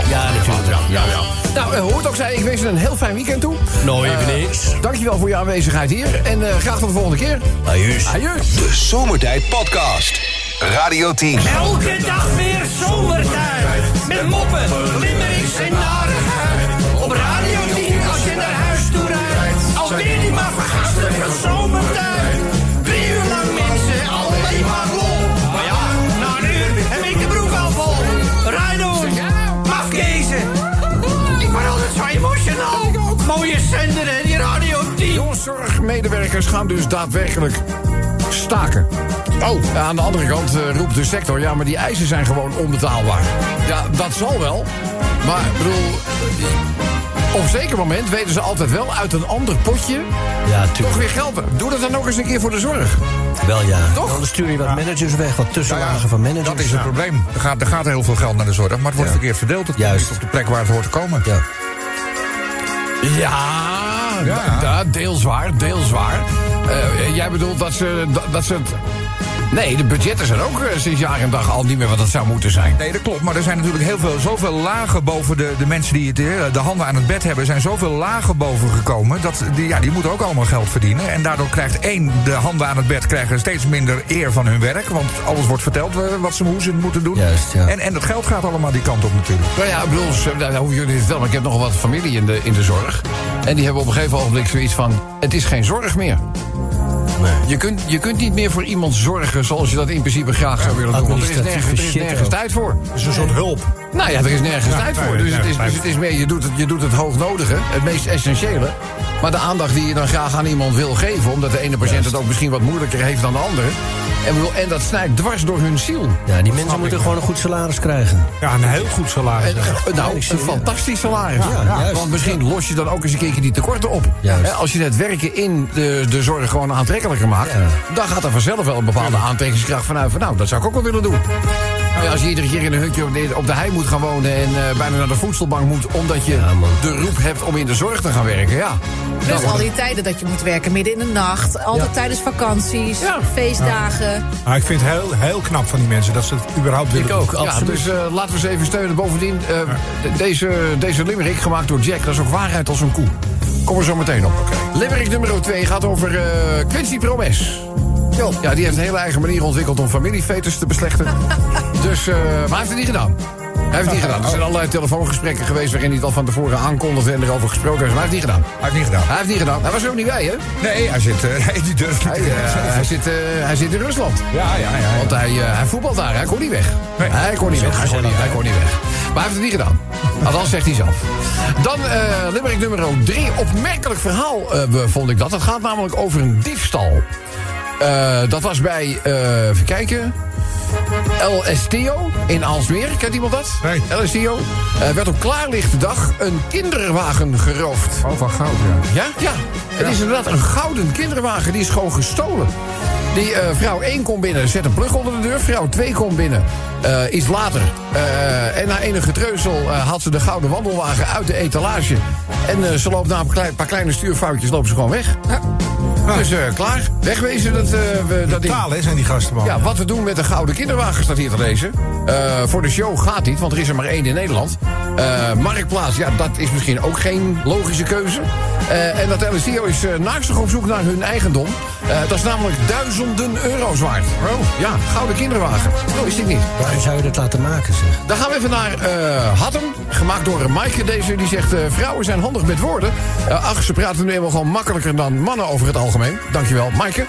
[SPEAKER 3] Ja, natuurlijk.
[SPEAKER 2] Ja, ja. Nou, eh, hoe het ook zij, ik wens je een heel fijn weekend toe.
[SPEAKER 3] Nou,
[SPEAKER 2] Eh,
[SPEAKER 3] eveneens.
[SPEAKER 2] dankjewel voor je aanwezigheid hier. En eh, graag tot de volgende keer.
[SPEAKER 3] Ajuus.
[SPEAKER 2] Adieu.
[SPEAKER 1] De Zomertijd Podcast. Radio 10.
[SPEAKER 8] Elke dag weer zomertijd. Met moppen, limmerings en narigheid. Op Radio 10 als je naar huis toe rijdt. Alweer die maar vergastige zomertijd. Drie uur lang mensen, alleen maar lol. Maar ja, na een uur heb ik de broek al vol. Rijdoen, mafkezen. Ik word altijd zo emotional. Mooie zender hè, die Radio 10.
[SPEAKER 2] Zorgmedewerkers gaan dus daadwerkelijk staken. Oh. Aan de andere kant eh, roept de sector... ja, maar die eisen zijn gewoon onbetaalbaar. Ja, dat zal wel. Maar, ik bedoel... Op een zeker moment weten ze altijd wel uit een ander potje...
[SPEAKER 3] Ja,
[SPEAKER 2] toch weer geld. Doe dat dan nog eens een keer voor de zorg.
[SPEAKER 3] Wel ja.
[SPEAKER 2] Toch?
[SPEAKER 3] Dan stuur je wat managers weg, wat tussenlagen
[SPEAKER 7] Ja,
[SPEAKER 3] van managers.
[SPEAKER 7] Dat is het probleem. Er gaat, er gaat heel veel geld naar de zorg, maar het wordt verkeerd verdeeld. Het
[SPEAKER 3] Juist.
[SPEAKER 7] op de plek waar het hoort te komen.
[SPEAKER 3] Ja.
[SPEAKER 2] Ja, deels waar, deels waar. Eh, jij bedoelt dat ze, dat, dat ze het... Nee, de budgetten zijn ook eh, sinds jaar en dag al niet meer wat het zou moeten zijn.
[SPEAKER 7] Nee, dat klopt. Maar er zijn natuurlijk heel veel, zoveel lagen boven de, de mensen die het, eh, de handen aan het bed hebben. zijn zoveel lagen boven gekomen. Dat, die, ja, die moeten ook allemaal geld verdienen. En daardoor krijgt één, de handen aan het bed krijgen steeds minder eer van hun werk. Want alles wordt verteld wat ze, hoe ze het moeten doen.
[SPEAKER 3] Juist, ja.
[SPEAKER 7] en, en dat geld gaat allemaal die kant op natuurlijk.
[SPEAKER 2] Nou ja, ik bedoel, ze- dat hoef je jullie niet te vertellen, maar ik heb nog wel wat familie in de, in de zorg. En die hebben op een gegeven ogenblik zoiets van: het is geen zorg meer.
[SPEAKER 3] Nee.
[SPEAKER 2] Je kunt, je kunt niet meer voor iemand zorgen zoals je dat in principe graag zou willen doen. Want er is nergens, er is nergens tijd voor.
[SPEAKER 5] Het is een soort hulp.
[SPEAKER 2] Nou ja, er is nergens
[SPEAKER 5] Ja,
[SPEAKER 2] tijd voor. Dus, het is, dus het is meer, je doet het, je doet het hoognodige, het meest essentiële. Maar de aandacht die je dan graag aan iemand wil geven... omdat de ene patiënt het ook misschien wat moeilijker heeft dan de andere... en, bedoel, en dat snijdt dwars door hun ziel.
[SPEAKER 3] Ja, die mensen moeten gewoon een goed salaris krijgen.
[SPEAKER 5] Ja, een heel goed salaris.
[SPEAKER 2] En, eh, nou, een fantastisch salaris.
[SPEAKER 3] Ja, juist.
[SPEAKER 2] Want misschien los je dan ook eens een keertje die tekorten op.
[SPEAKER 3] Juist.
[SPEAKER 2] Hè, als je het werken in de, de zorg gewoon aantrekkelijker maakt...
[SPEAKER 3] Ja.
[SPEAKER 2] dan gaat er vanzelf wel een bepaalde aantrekkingskracht vanuit. Van, nou, dat zou ik ook wel willen doen. Ja, als je iedere keer in een hutje op de, op de hei moet gaan wonen... en eh, bijna naar de voedselbank moet... omdat je
[SPEAKER 3] Ja, man.
[SPEAKER 2] de roep hebt om in de zorg te gaan werken, ja.
[SPEAKER 6] Dus al die tijden dat je moet werken midden in de nacht. Altijd tijdens vakanties,
[SPEAKER 2] Ja.
[SPEAKER 6] feestdagen.
[SPEAKER 5] Maar ik vind het heel, heel knap van die mensen dat ze het überhaupt willen
[SPEAKER 3] Ik ook, absoluut.
[SPEAKER 2] dus eh, laten we ze even steunen. Bovendien, eh, de- deze, deze limerick gemaakt door Jack, dat is ook waarheid als een koe. Kom er zo meteen op. Limerick nummer 2 gaat over eh, Quincy Promes. Ja, die heeft een hele eigen manier ontwikkeld om familiefetus te beslechten. dus, eh, maar hij heeft het niet gedaan. Hij heeft het niet gedaan. Er zijn allerlei telefoongesprekken geweest waarin hij het al van tevoren aankondigde en erover gesproken heeft. Maar hij heeft het niet gedaan.
[SPEAKER 7] Hij heeft niet gedaan.
[SPEAKER 2] Hij heeft het niet gedaan. Hij was er ook niet bij, hè?
[SPEAKER 7] Nee, hij zit, eh, hij, die durft niet.
[SPEAKER 2] Hij, eh, hij, zit, hij zit in Rusland.
[SPEAKER 7] ja, ja, ja.
[SPEAKER 2] Want hij, hij voetbalt daar, hij kon niet weg.
[SPEAKER 7] Nee.
[SPEAKER 2] Hij kon niet weg. Hij kon niet, hij kon niet weg. Maar hij heeft het niet gedaan. Althans, zegt hij zelf. Dan Limerick nummer 3. Opmerkelijk verhaal vond ik dat. Het gaat namelijk over een diefstal. Dat was bij, even kijken... El Estio in Aalsmeer. Kent iemand dat?
[SPEAKER 7] Nee.
[SPEAKER 2] El Estio. Eh, werd op klaarlichte dag een kinderwagen geroofd.
[SPEAKER 7] Oh, van goud, ja.
[SPEAKER 2] Ja? Ja. Het is inderdaad een gouden kinderwagen. Die is gewoon gestolen. Die eh, vrouw 1 komt binnen, zet een plug onder de deur. Vrouw 2 komt binnen, eh, iets later. Eh, en na enige treuzel eh, haalt ze de gouden wandelwagen uit de etalage. En eh, ze loopt na een paar kleine stuurfoutjes lopen ze gewoon weg. Dus klaar, wegwezen dat, eh, we, dat.
[SPEAKER 5] Taal, hè, zijn die gasten man.
[SPEAKER 2] Ja, wat we doen met de gouden kinderwagen staat hier te lezen. Eh, voor de show gaat niet, want er is er maar één in Nederland. Marktplaats, ja, dat is misschien ook geen logische keuze. En dat LSTO is uh, naastig op zoek naar hun eigendom. Dat is namelijk duizenden euro's waard. Oh. Ja, gouden kinderwagen. Dat wist ik niet.
[SPEAKER 3] Waarom zou je dat laten maken, zeg?
[SPEAKER 2] Dan gaan we even naar Hattem. Gemaakt door Maaike. Deze die zegt: Vrouwen zijn handig met woorden. Ach, ze praten nu eenmaal gewoon makkelijker dan mannen over het algemeen. Dankjewel, Maaike.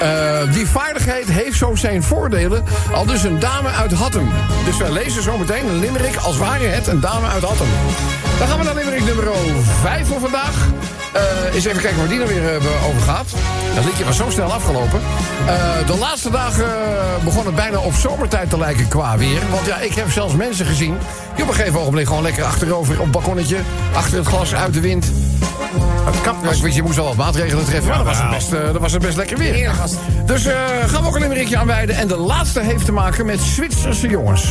[SPEAKER 2] Eh, die vaardigheid heeft zo zijn voordelen. Al dus een dame uit Hattem. Dus wij lezen zometeen een limerick als ware het een dame uit Hattem. Dan gaan we naar limerick nummer 5 voor vandaag. Eh eens even kijken waar die nou weer eh, over gaat. Dat liedje was zo snel afgelopen. De laatste dagen begon het bijna op zomertijd te lijken qua weer. Want ja, ik heb zelfs mensen gezien... die op een gegeven ogenblik gewoon lekker achterover op het balkonnetje... achter het glas, uit de wind...
[SPEAKER 5] Het
[SPEAKER 2] Ja, ik je moest wel wat maatregelen treffen, maar dan was, het best, eh, dan was het best lekker weer. Dus eh, gaan we ook een limerickje aanwijden. En de laatste heeft te maken met Zwitserse jongens.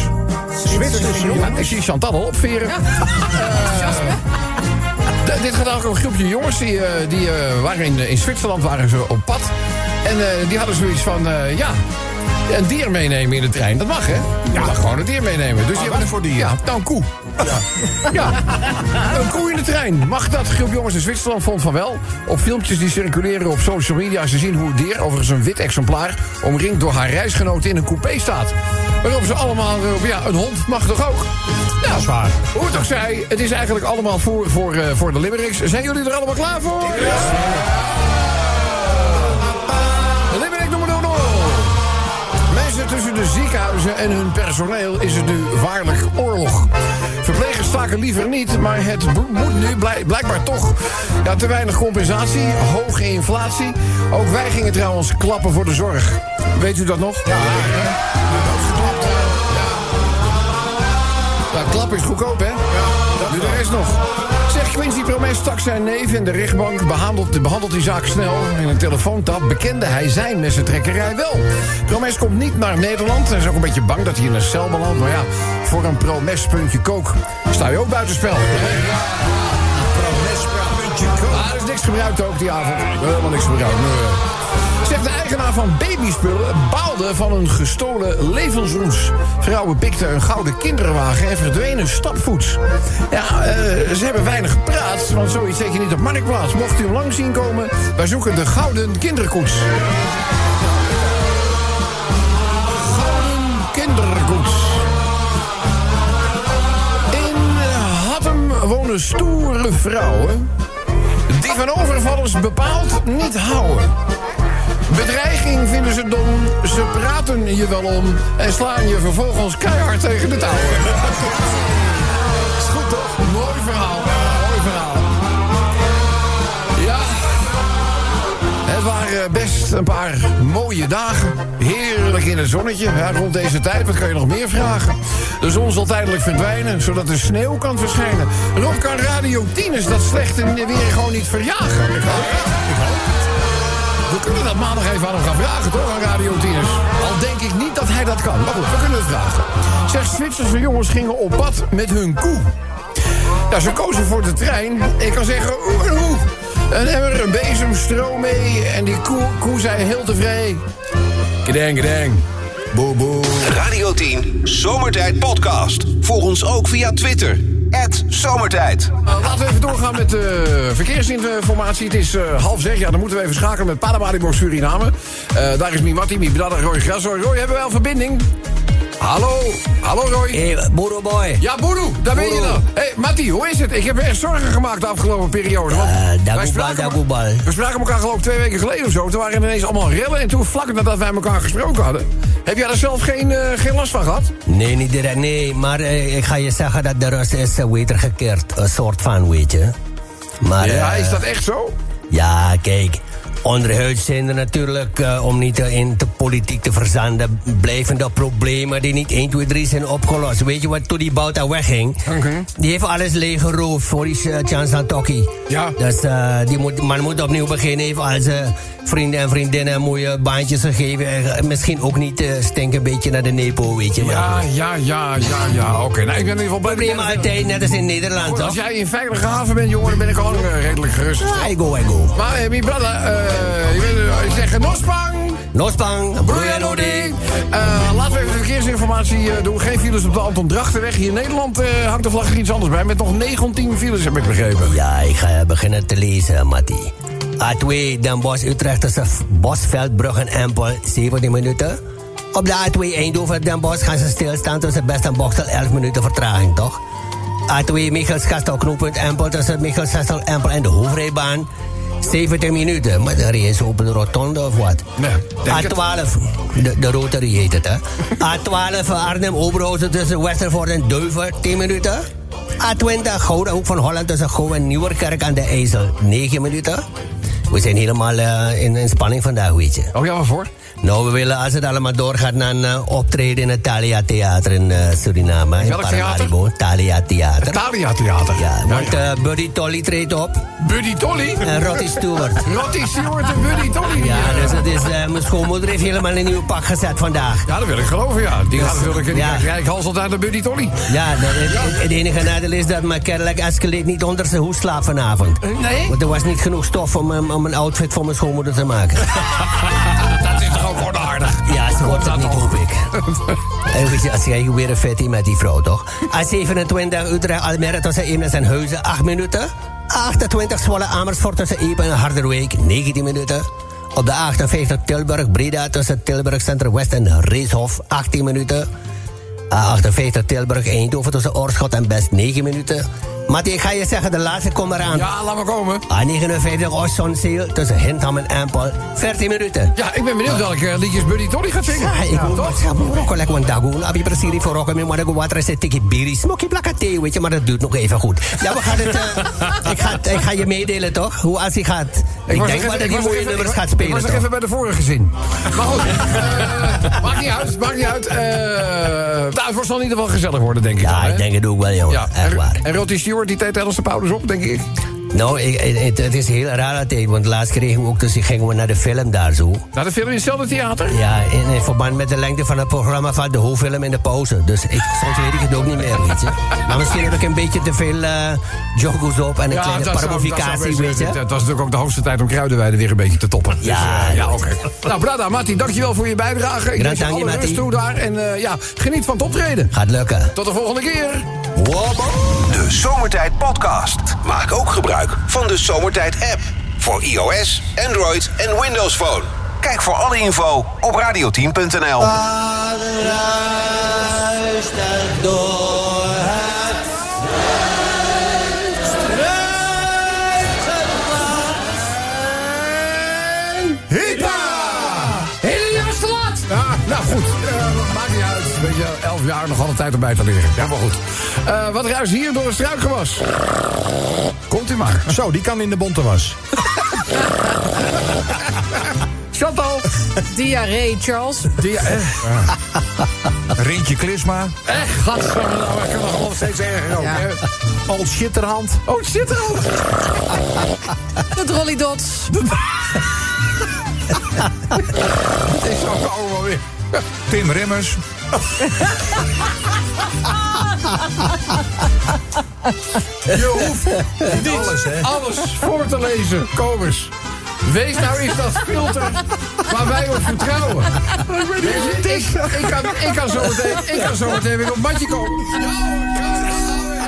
[SPEAKER 5] Zwitserse jongens.
[SPEAKER 2] Ja, ik zie Chantal al opveren. Eh, d- dit gaat eigenlijk om een groepje jongens. Die, die waren in, in Zwitserland waren ze op pad. En die hadden zoiets van, eh, ja... Een dier meenemen in de trein, dat mag hè? Je mag gewoon een dier meenemen. Dus die
[SPEAKER 5] wat voor dier?
[SPEAKER 2] Ja, nou een koe. Ja. Een koe in de trein. Mag dat? Groep jongens in Zwitserland vond van wel. Op filmpjes die circuleren op social media... ze zien hoe het dier, overigens een wit exemplaar... omringd door haar reisgenoten in een coupé staat. Waarop ze allemaal roepen, ja, een hond mag toch ook? Ja,
[SPEAKER 5] Dat is waar.
[SPEAKER 2] hoe het ook zij, het is eigenlijk allemaal voor, voor, eh, voor de Limericks. Zijn jullie er allemaal klaar voor? Limerick tussen de ziekenhuizen en hun personeel is het nu waarlijk oorlog. Verplegers staken liever niet, maar het moet nu blijk- blijkbaar toch. Ja, te weinig compensatie, hoge inflatie. Ook wij gingen trouwens klappen voor de zorg. Weet u dat nog? Ja. Nou, klap is goedkoop, hè? Ja. Nu de rest nog. Quincy Promes stak zijn neef in de rechtbank... behandelt, behandelt die zaak snel. In een telefoontap bekende hij zijn messentrekkerij wel. Promes komt niet naar Nederland. Hij is ook een beetje bang dat hij in een cel belandt. Maar ja, voor een Promes-puntje kook sta je ook buitenspel. Promes-puntje niks gebruikt ook die avond. Helemaal niks gebruikt. Nee. Zegt de eigenaar van babyspullen baalde van een gestolen levensroes. Vrouwen pikten een gouden kinderwagen en verdwenen stapvoets. Ja, eh, ze hebben weinig gepraat, want zoiets zet je niet op marktplaats. Mocht u hem lang zien komen, wij zoeken de gouden kinderkoets. Gouden kinderkoets. Wonen stoere vrouwen... die van overvallers bepaald niet houden. Bedreiging vinden ze dom, ze praten je wel om... en slaan je vervolgens keihard tegen de touwen. Is goed toch? Mooi verhaal, een paar mooie dagen. Heerlijk in het zonnetje. Ja, rond deze tijd, wat kan je nog meer vragen? De zon zal tijdelijk verdwijnen, zodat de sneeuw kan verschijnen. Rob kan Radio 10 is dat slechte weer gewoon niet verjagen. Ik hoop. We kunnen dat maandag even aan hem gaan vragen, toch, aan Radio 10'ers. Al denk ik niet dat hij dat kan. Maar goed, we kunnen het vragen. Zeg, Zwitserse jongens gingen op pad met hun koe. Ja, ze kozen voor de trein. Ik kan zeggen, oeh. Een emmer, een bezem, stro mee. En die koe, koe zei heel tevreden. Gedeng, gedeng. Boe, boe.
[SPEAKER 1] Radio 10 Zomertijd Podcast. Volg ons ook via Twitter. Zomertijd.
[SPEAKER 2] Nou, laten we even doorgaan met de verkeersinformatie. Het is eh, half zes, ja, dan moeten we even schakelen met Paramaribo Suriname. Eh, daar is Mimati, Mibdada, Roy Grasso. Roy, hebben we wel verbinding? Hallo, hallo Roy.
[SPEAKER 3] Hé, hey, boy.
[SPEAKER 2] Ja, Boeroe, daar ben je
[SPEAKER 3] Boeroe.
[SPEAKER 2] dan. Hé, hey, Matti, hoe is het? Ik heb me echt zorgen gemaakt de afgelopen periode. Want
[SPEAKER 3] Eh,
[SPEAKER 2] wij spraken-
[SPEAKER 3] dagoebal.
[SPEAKER 2] We spraken elkaar geloof ik twee weken geleden of zo. Toen waren er ineens allemaal rellen. En toen vlak nadat wij elkaar gesproken hadden... heb jij er zelf geen, eh, geen last van gehad?
[SPEAKER 3] Nee, niet direct. Nee, maar eh, ik ga je zeggen dat de rust is uh, wedergekeerd. Een soort van, weet je. Maar,
[SPEAKER 2] Ja,
[SPEAKER 3] eh,
[SPEAKER 2] is dat echt zo?
[SPEAKER 3] Ja, kijk. Onderhuid zijn er natuurlijk, eh, om niet eh, in de politiek te verzanden, blijvende problemen die niet 1, 2, 3 zijn opgelost. Weet je wat toen die Bouta wegging? Die heeft alles leeggeroofd voor die uh, Chance Santokki.
[SPEAKER 2] Ja.
[SPEAKER 3] Dus eh, die moet, man moet opnieuw beginnen. Heeft al zijn vrienden en vriendinnen mooie baantjes gegeven. En eh, misschien ook niet stinken een beetje naar de nepo, weet je. Maar
[SPEAKER 2] Ja, ja, ja, ja, ja. Oké, nou, ik ben in ieder geval blij.
[SPEAKER 3] Problemen altijd, net als in Nederland,
[SPEAKER 2] Goed? Als jij in veilige haven bent, jongen, dan ben ik eh, redelijk gerust.
[SPEAKER 3] I go, I go.
[SPEAKER 2] Maar, eh, mijn brother, eh, weet, eh, ik zeg nospang.
[SPEAKER 3] Nospang,
[SPEAKER 2] Broeien Nodi. Uh, laten we even de verkeersinformatie eh, doen. Geen files op de Anton Drachtenweg. Hier in Nederland eh, hangt de vlag er iets anders bij. Met nog 19 files, heb ik begrepen.
[SPEAKER 3] Ja, ik ga beginnen te lezen, Matti. A2 Den Bosch Utrecht tussen Bosveldbrug en Empel 17 minuten. Op de A2 Eindhoven Den Bosch gaan ze stilstaan tussen Best en Bokstel 11 minuten vertraging, toch? A2 Michels Kastel knooppunt Empel tussen Michels Kastel Empel en de hoofdrijbaan 70 minuten. Maar daar is op de rotonde of wat?
[SPEAKER 2] Nee, denk het.
[SPEAKER 3] A12, de, de Rotary heet het, hè? A12 Arnhem, Oberhausen tussen Westervoort en Deuver, 10 minuten. A20 Gouden Hoek van Holland tussen Gouw en Nieuwerkerk aan de IJssel, 9 minuten. We zijn helemaal eh, in, in spanning vandaag, weet je.
[SPEAKER 2] Oh ja, waarvoor?
[SPEAKER 3] Nou, we willen als het allemaal doorgaat naar een eh, optreden in het Thalia Theater in eh, Suriname. in
[SPEAKER 2] Welk theater?
[SPEAKER 3] Paramaribo. Thalia Theater.
[SPEAKER 2] Thalia Theater.
[SPEAKER 3] Ja, want Buddy Tolly treedt op
[SPEAKER 2] Buddy Tolly.
[SPEAKER 3] en Rotty Stewart.
[SPEAKER 2] Rotty Stewart en Buddy Tolly.
[SPEAKER 3] Ja, dus het is, mijn schoonmoeder heeft helemaal een nieuw pak gezet vandaag.
[SPEAKER 2] Ja, dat wil ik geloven, ja. Die gaat natuurlijk in
[SPEAKER 3] Ja.
[SPEAKER 2] naar Buddy Tolly.
[SPEAKER 3] Ja, de- het, het enige nadeel is dat mijn kennelijk Escalate niet onder zijn hoes slaapt vanavond.
[SPEAKER 2] Nee?
[SPEAKER 3] Want er was niet genoeg stof om, um, om een outfit voor mijn schoonmoeder te maken.
[SPEAKER 2] Dat is toch ook gewoon aardig.
[SPEAKER 3] Ja, ze wordt het niet, hoop ik. En weet je, als jij weer een vettie met die vrouw, toch? A27 Utrecht, Almere tussen Eemnes en Huizen, 8 minuten. A28 Zwolle, Amersfoort tussen Epen en Harderwijk, 19 minuten. Op de A58 Tilburg, Breda tussen Tilburg Center West en Reeshof, 18 minuten. A58 Tilburg, Eindhoven tussen Oorschot en Best, 9 minuten. Mattie, ik ga je zeggen, de laatste komt eraan.
[SPEAKER 2] Ja, laat maar komen.
[SPEAKER 3] A59 Ossonzeel tussen Hintham en Empel, 14 minuten.
[SPEAKER 2] Ja, ik ben benieuwd welke liedjes Buddy Tolly gaat zingen.
[SPEAKER 3] Ja, ik moet
[SPEAKER 2] toch?
[SPEAKER 3] maar rokken lekker een dagoen. Abi presiri voor rokken maar ik wat rest tikkie biri smoky plakate, weet je, maar dat duurt nog even goed. Ja, we gaan het eh, ik, ga, ik ga je meedelen toch? Hoe als hij gaat. Ik, denk maar dat hij mooie nummers
[SPEAKER 2] ik-
[SPEAKER 3] gaat
[SPEAKER 2] Ik
[SPEAKER 3] spelen
[SPEAKER 2] was nog even bij de vorige zin. Maar goed, eh, maakt niet uit, maakt niet uit. Eh nou, het zal in ieder geval gezellig worden, denk ik.
[SPEAKER 3] Ja,
[SPEAKER 2] dan,
[SPEAKER 3] ik denk het ook wel, jongen.
[SPEAKER 2] Ja,
[SPEAKER 3] Echt waar.
[SPEAKER 2] en Rotty Stewart die deed tijdens de pauzes op, denk ik.
[SPEAKER 3] Nou, het, het is heel raar tijd, want laatst kregen we ook, dus gingen we naar de film daar zo.
[SPEAKER 2] Nou, de film in hetzelfde theater.
[SPEAKER 3] Ja, in, in verband met de lengte van het programma van de hoofdfilm in de pauze. Dus ik, soms weet ik het ook niet meer, weet je. Maar misschien heb ik een beetje te veel eh joggo's op en een kleine
[SPEAKER 2] dat dat
[SPEAKER 3] weet je.
[SPEAKER 2] Het was natuurlijk ook de hoogste tijd om Kruidenweide weer een beetje te toppen. Dus,
[SPEAKER 3] Ja,
[SPEAKER 2] eh, ja
[SPEAKER 3] ja.
[SPEAKER 2] oké. Nou, Brada, Matti, dankjewel voor je bijdrage. Ik wens je alle rust
[SPEAKER 3] Matti.
[SPEAKER 2] toe daar. En eh, ja, geniet van het optreden.
[SPEAKER 3] Gaat lukken.
[SPEAKER 2] Tot de volgende keer.
[SPEAKER 1] De Zomertijd Podcast. Maak ook gebruik van de Zomertijd app. Voor iOS, Android en Windows Phone. Kijk voor alle info op radioteam.nl.
[SPEAKER 2] Een weet je, 11 jaar nog altijd tijd om bij te leren. Ja, maar goed. Eh, wat ruist hier door een struikgewas? Komt u maar.
[SPEAKER 5] Zo, die kan in de bonte was.
[SPEAKER 2] Chantal.
[SPEAKER 6] Diarree, Charles.
[SPEAKER 2] Dia. Eh. Ah.
[SPEAKER 7] Rintje Klisma.
[SPEAKER 2] Echt, gadverdamme. Ik kan nog steeds erger ook,
[SPEAKER 6] ja.
[SPEAKER 2] hè? Old Shitterhand. Old Shitterhand.
[SPEAKER 6] De Drolly Dots.
[SPEAKER 2] Het is ook allemaal weer.
[SPEAKER 7] Tim Rimmers.
[SPEAKER 2] Je hoeft niet
[SPEAKER 5] alles, hè?
[SPEAKER 2] alles voor te lezen. Kom eens. Wees nou eens dat filter waar wij op vertrouwen. Je, ik, ik, kan, ik, kan zo meteen, ik kan zo meteen weer op het matje komen.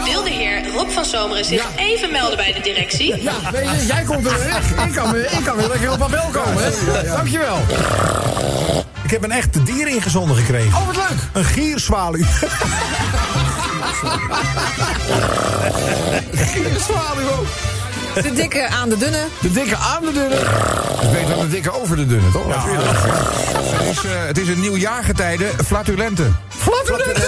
[SPEAKER 9] Wil de heer Rob van Zomeren zich
[SPEAKER 2] Ja.
[SPEAKER 9] even melden bij de directie?
[SPEAKER 2] Ja, weet je, jij komt er weer weg. Ik kan, weer- ik kan weer lekker op papel komen. Hè? Dankjewel.
[SPEAKER 5] Ik heb een echte dier ingezonden gekregen.
[SPEAKER 2] Oh, wat leuk.
[SPEAKER 5] Een gierzwaluw.
[SPEAKER 2] Hier is Zwaluw.
[SPEAKER 6] De dikke aan de dunne.
[SPEAKER 2] De dikke aan de dunne. Dat is beter dan de dikke over de dunne, toch? Ja.
[SPEAKER 7] Het is, eh, het is een nieuw jaargetijde, flatulente.
[SPEAKER 2] Flatulente.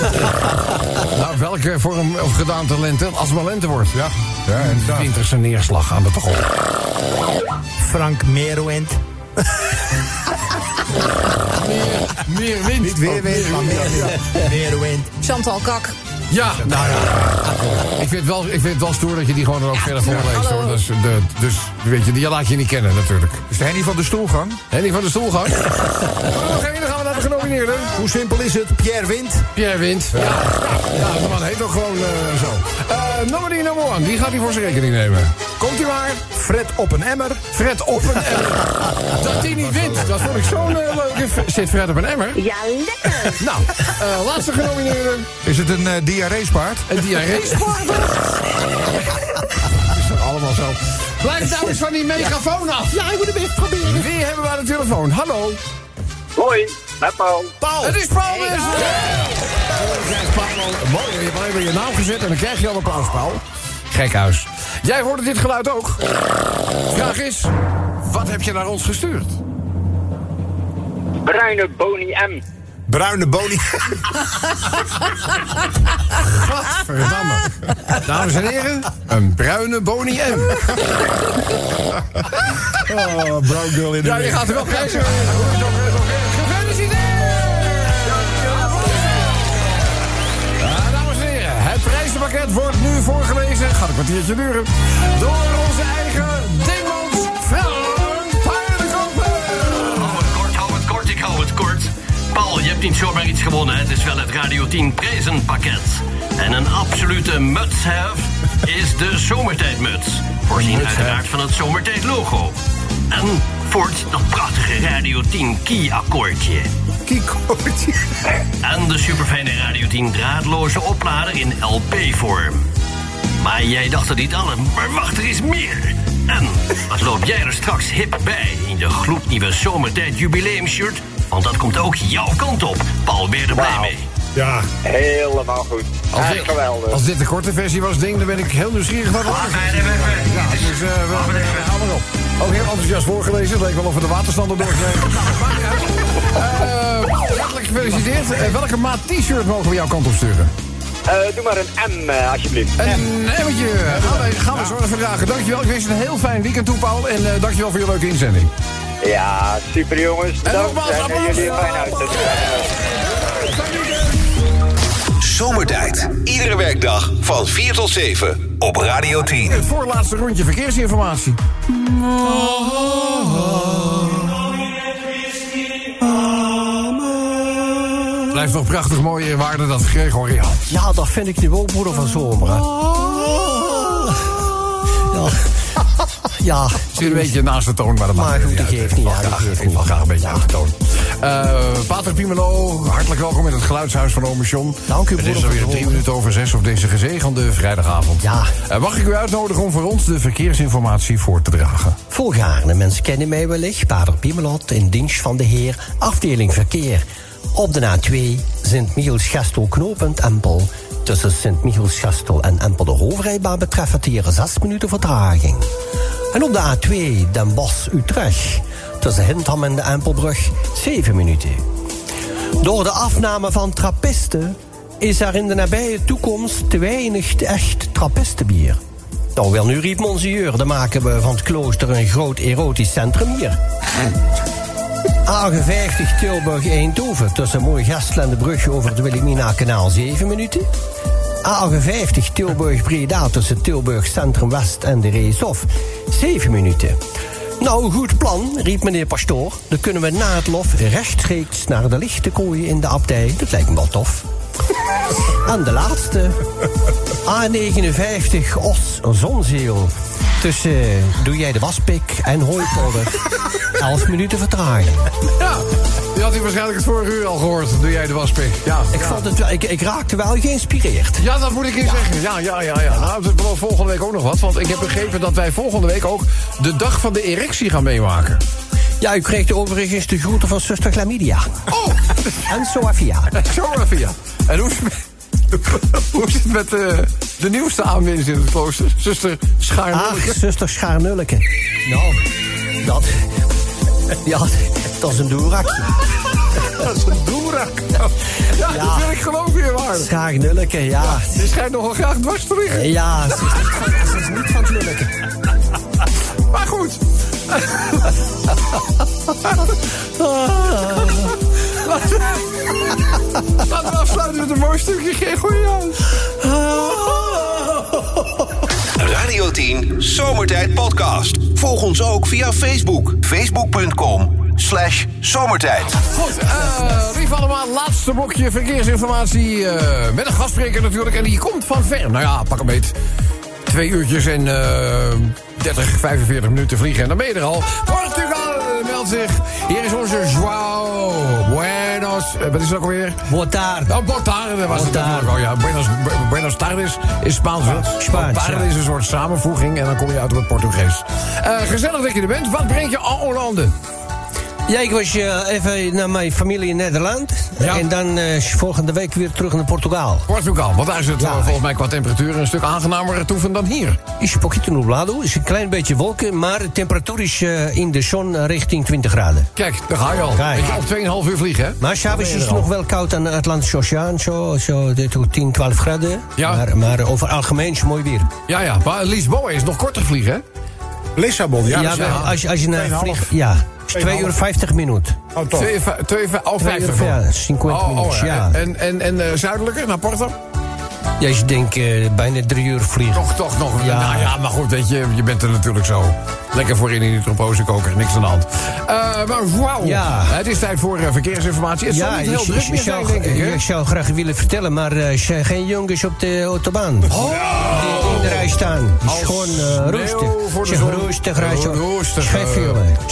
[SPEAKER 2] nou, welke vorm of gedaante lente? Als het maar lente wordt. Ja.
[SPEAKER 7] Ja, inderdaad.
[SPEAKER 2] Winterse neerslag aan de toch
[SPEAKER 5] Frank Meerwind.
[SPEAKER 2] Meer wind.
[SPEAKER 5] Niet weer
[SPEAKER 2] Oh,
[SPEAKER 5] wind, maar meer Meerwind.
[SPEAKER 6] Chantal Kak.
[SPEAKER 2] Ja, nou ja. Ik vind, het wel, ik vind het wel stoer dat je die gewoon er ook verder voorleest. Hoor. Dus, de, dus weet je, die laat je niet kennen natuurlijk.
[SPEAKER 7] Is de Henny van de stoelgang?
[SPEAKER 2] Henny van de Stoelgang. Dan gaan we naar de genomineerden.
[SPEAKER 5] Hoe simpel is het? Pierre Wind.
[SPEAKER 2] Pierre Wind. Ja, ja, ja de man heet toch gewoon eh, zo. Eh nominee number one, die gaat hij voor zijn rekening nemen. Komt u maar.
[SPEAKER 5] Fred op een emmer.
[SPEAKER 2] Fred op een emmer. Dat hij niet wint, dat vond ik zo'n eh, leuke... Zit Fred op een emmer?
[SPEAKER 9] Ja, lekker.
[SPEAKER 2] Nou, eh, laatste genomineerde.
[SPEAKER 7] Is het een eh diarreespaard?
[SPEAKER 2] Een diarree-spaarder. is toch allemaal zo. Blijf nou eens van die megafoon af. Ja, ik moet hem even proberen. Wie hebben we aan de telefoon? Hallo.
[SPEAKER 10] Hoi, met Paul.
[SPEAKER 2] Paul. Het is Paul weer. Krijg Paul. Mooi, je hebt alleen maar je naam gezet en dan krijg je al applaus, Paul. Gekhuis. Jij hoorde dit geluid ook. Vraag is, wat heb je naar ons gestuurd?
[SPEAKER 10] Bruine Boni M.
[SPEAKER 5] Bruine bonie.
[SPEAKER 2] Verdamme. Dames en heren, een bruine Boni M.
[SPEAKER 5] Oh, brown girl in de
[SPEAKER 2] Ja, je
[SPEAKER 5] ring.
[SPEAKER 2] gaat er wel prijzen. Het prijzenpakket wordt nu voorgelezen. Gaat een kwartiertje duren. Door onze eigen Dingmans Paardenkoper.
[SPEAKER 11] Hou het kort, hou het kort, ik hou het kort. Paul, je hebt niet zomaar iets gewonnen. Het is wel het Radio 10 prijzenpakket. En een absolute must-have is de zomertijdmuts. Voorzien uiteraard van het zomertijd logo. En voort dat prachtige Radio 10 key-akkoordje.
[SPEAKER 5] Kiekoortje.
[SPEAKER 11] En de superfijne Radio 10 draadloze oplader in LP-vorm. Maar jij dacht er niet aan, maar wacht, er is meer. En wat loop jij er straks hip bij in je gloednieuwe zomertijd jubileumshirt? Want dat komt ook jouw kant op. Paul, er blij
[SPEAKER 10] Wauw.
[SPEAKER 11] mee?
[SPEAKER 5] Ja.
[SPEAKER 10] Helemaal goed.
[SPEAKER 2] Als dit,
[SPEAKER 10] geweldig.
[SPEAKER 2] als dit de korte versie was, ding, dan ben ik heel nieuwsgierig wat er
[SPEAKER 11] Laat
[SPEAKER 2] is. Ja, dus uh, we, gaan maar op. Ook heel enthousiast voorgelezen. Het leek wel of we de waterstanden doorgeven. Maakt niet uit. Eh, hartelijk gefeliciteerd. Eh, welke maat t-shirt mogen we jouw kant op sturen?
[SPEAKER 10] Eh, doe maar een M, eh, alsjeblieft.
[SPEAKER 2] Een emmetje. Gaan we, gaan we zo even vragen. Dankjewel. Ik wens je een heel fijn weekend toe, Paul. En eh, dankjewel voor je leuke inzending.
[SPEAKER 10] Ja, super jongens. Bedankt.
[SPEAKER 2] nogmaals,
[SPEAKER 10] En, eh,
[SPEAKER 2] applaus.
[SPEAKER 10] jullie een fijn uit.
[SPEAKER 1] Zomertijd. Iedere werkdag van 4 tot 7 op Radio 10.
[SPEAKER 2] Het voorlaatste rondje verkeersinformatie. Blijft nog prachtig mooie waarde dat Gregoriaan.
[SPEAKER 3] Ja, dat vind ik nu ook moeder van zomer. Ja. Ja.
[SPEAKER 2] Zit een beetje naast de toon, maar dat
[SPEAKER 3] Maar
[SPEAKER 2] maakt
[SPEAKER 3] goed,
[SPEAKER 2] niet uit.
[SPEAKER 3] geeft niet,
[SPEAKER 2] Ik
[SPEAKER 3] ja,
[SPEAKER 2] Ik mag
[SPEAKER 3] niet.
[SPEAKER 2] graag een beetje naast de toon. Eh Patrick Pimeno, hartelijk welkom in het geluidshuis van Ome John.
[SPEAKER 3] Dank u,
[SPEAKER 2] Het is alweer drie minuten over zes op deze gezegende vrijdagavond.
[SPEAKER 3] Ja.
[SPEAKER 2] Eh, mag ik u uitnodigen om voor ons de verkeersinformatie voor te dragen?
[SPEAKER 3] Volgaarne mensen kennen mij wellicht. Pater Piemelot in dienst van de heer, afdeling verkeer. Op de A2 Sint-Michiels-Gestel knopend Empel. Tussen Sint-Michiels-Gestel en Empel de hoofdrijbaan betreft het hier 6 minuten vertraging. En op de A2 Den Bosch-Utrecht. Tussen Hintham en de Empelbrug 7 minuten. Door de afname van trappisten is er in de nabije toekomst te weinig echt trappistenbier. Nou, wel nu riep Monseigneur, dan maken we van het klooster een groot erotisch centrum hier. A50 Tilburg-Eindhoven tussen Mooi-Gestel en de brug over het Wilhelmina-kanaal 7 minuten. A58 Tilburg-Breda tussen Tilburg Centrum West en de Reeshof 7 minuten. Nou, goed plan, riep meneer Pastoor. Dan kunnen we na het lof rechtstreeks naar de lichte kooi in de abdij. Dat lijkt me wel tof. En de laatste. A59 Os Zonzeel. Tussen Doe jij de waspik en Hooipolder. 11 minuten vertraging.
[SPEAKER 2] Ja, die had u waarschijnlijk het vorige uur al gehoord. Doe jij de waspik? Ja,
[SPEAKER 3] Ik,
[SPEAKER 2] ja.
[SPEAKER 3] vond het wel, ik, ik raakte wel geïnspireerd.
[SPEAKER 2] Ja, dat moet ik eens zeggen. Ja, ja, ja, ja. Nou, het belooft volgende week ook nog wat. Want ik heb begrepen dat wij volgende week ook de dag van de erectie gaan meemaken.
[SPEAKER 3] Ja, u kreeg overigens de groeten van zuster Chlamydia.
[SPEAKER 2] Oh!
[SPEAKER 3] En Soafia.
[SPEAKER 2] Ja. En hoe is het met, hoe is het met eh, de nieuwste aanwinst in het klooster? Zuster Schaarnulke?
[SPEAKER 3] Ach, zuster Schaarnulleke. Nou, dat... Ja, dat is een doerakje.
[SPEAKER 2] dat is een doerak. Ja,
[SPEAKER 3] Ja.
[SPEAKER 2] dat wil ik geloven, je waar.
[SPEAKER 3] Schaarnulleke, ja.
[SPEAKER 2] Die schijnt nogal graag dwars te liggen.
[SPEAKER 3] Ja, ze is niet van, ze is niet van het lulleke.
[SPEAKER 2] Maar goed. Laten we- afsluiten met een mooi stukje Gregoriaans.
[SPEAKER 1] Radio 10 Zomertijd Podcast. Volg ons ook via Facebook. Facebook.com slash zomertijd.
[SPEAKER 2] Goed, eh lief allemaal, laatste blokje verkeersinformatie. eh, met een gastspreker natuurlijk. En die komt van ver. Nou ja, pak een beet. Twee uurtjes en eh 30, 45 minuten vliegen. En dan ben je er al. Portugal meldt zich. Hier is onze Joao Buenos. eh, wat is het ook alweer?
[SPEAKER 3] Boa tarde.
[SPEAKER 2] Oh, Botarde was het
[SPEAKER 3] Boa tarde.
[SPEAKER 2] natuurlijk. Oh ja, Buenos, Bu- Buenos Tardes is Spaans.
[SPEAKER 3] Spaans,
[SPEAKER 2] Botarde
[SPEAKER 3] ja.
[SPEAKER 2] is een soort samenvoeging en dan kom je uit op het Portugees. Eh, gezellig dat je er bent. Wat brengt je en Hollande?
[SPEAKER 3] Ja, ik was eh, even naar mijn familie in Nederland.
[SPEAKER 2] Ja.
[SPEAKER 3] En dan eh, volgende week weer terug naar Portugal.
[SPEAKER 2] Portugal, want daar is het
[SPEAKER 3] Ja.
[SPEAKER 2] eh, volgens mij qua temperatuur een stuk aangenamer toeven dan hier.
[SPEAKER 3] Is een poquito nublado, is een klein beetje wolken, maar de temperatuur is in de zon richting 20 graden.
[SPEAKER 2] Kijk, daar ga je al.
[SPEAKER 3] Kijk.
[SPEAKER 2] Weet je, op 2,5 uur vliegen, hè?
[SPEAKER 3] Maar s'avonds is het nog wel koud aan de Atlantische Oceaan, zo, zo dit tot 10, 12 graden.
[SPEAKER 2] Ja.
[SPEAKER 3] Maar, maar over algemeen is het mooi weer.
[SPEAKER 2] Ja, ja. Maar Lisboa is nog korter vliegen, hè?
[SPEAKER 5] Lissabon, ja.
[SPEAKER 3] Ja,
[SPEAKER 5] dat is,
[SPEAKER 3] wel, als, je- als je naar
[SPEAKER 5] 2,5.
[SPEAKER 3] vliegt, ja, is 2 uur 50 minuten.
[SPEAKER 5] Oh, toch.
[SPEAKER 2] Twee, va- twee, va- oh,
[SPEAKER 3] Twee
[SPEAKER 2] 50
[SPEAKER 3] uur, ja, 50
[SPEAKER 2] Oh, oh,
[SPEAKER 3] minuten, ja.
[SPEAKER 2] En, en, en eh, zuidelijker, naar Porto?
[SPEAKER 3] Ja, je denkt eh, bijna drie uur vliegen.
[SPEAKER 2] Toch, toch nog.
[SPEAKER 3] Ja.
[SPEAKER 2] Nou ja, maar goed, weet je, je bent er natuurlijk zo. Lekker voor in die troposekoker, niks aan de hand. Eh, maar wauw,
[SPEAKER 3] Ja.
[SPEAKER 2] het is tijd voor eh, verkeersinformatie. Het zal niet heel druk
[SPEAKER 3] je
[SPEAKER 2] meer zijn,
[SPEAKER 3] zou,
[SPEAKER 2] denk ik, hè?
[SPEAKER 3] ik zou graag willen vertellen, maar er zijn geen jongens op de autobaan. Die in de rij staan. Die is gewoon eh, rustig.
[SPEAKER 2] voor de zon.
[SPEAKER 3] rustig.
[SPEAKER 2] Roestig.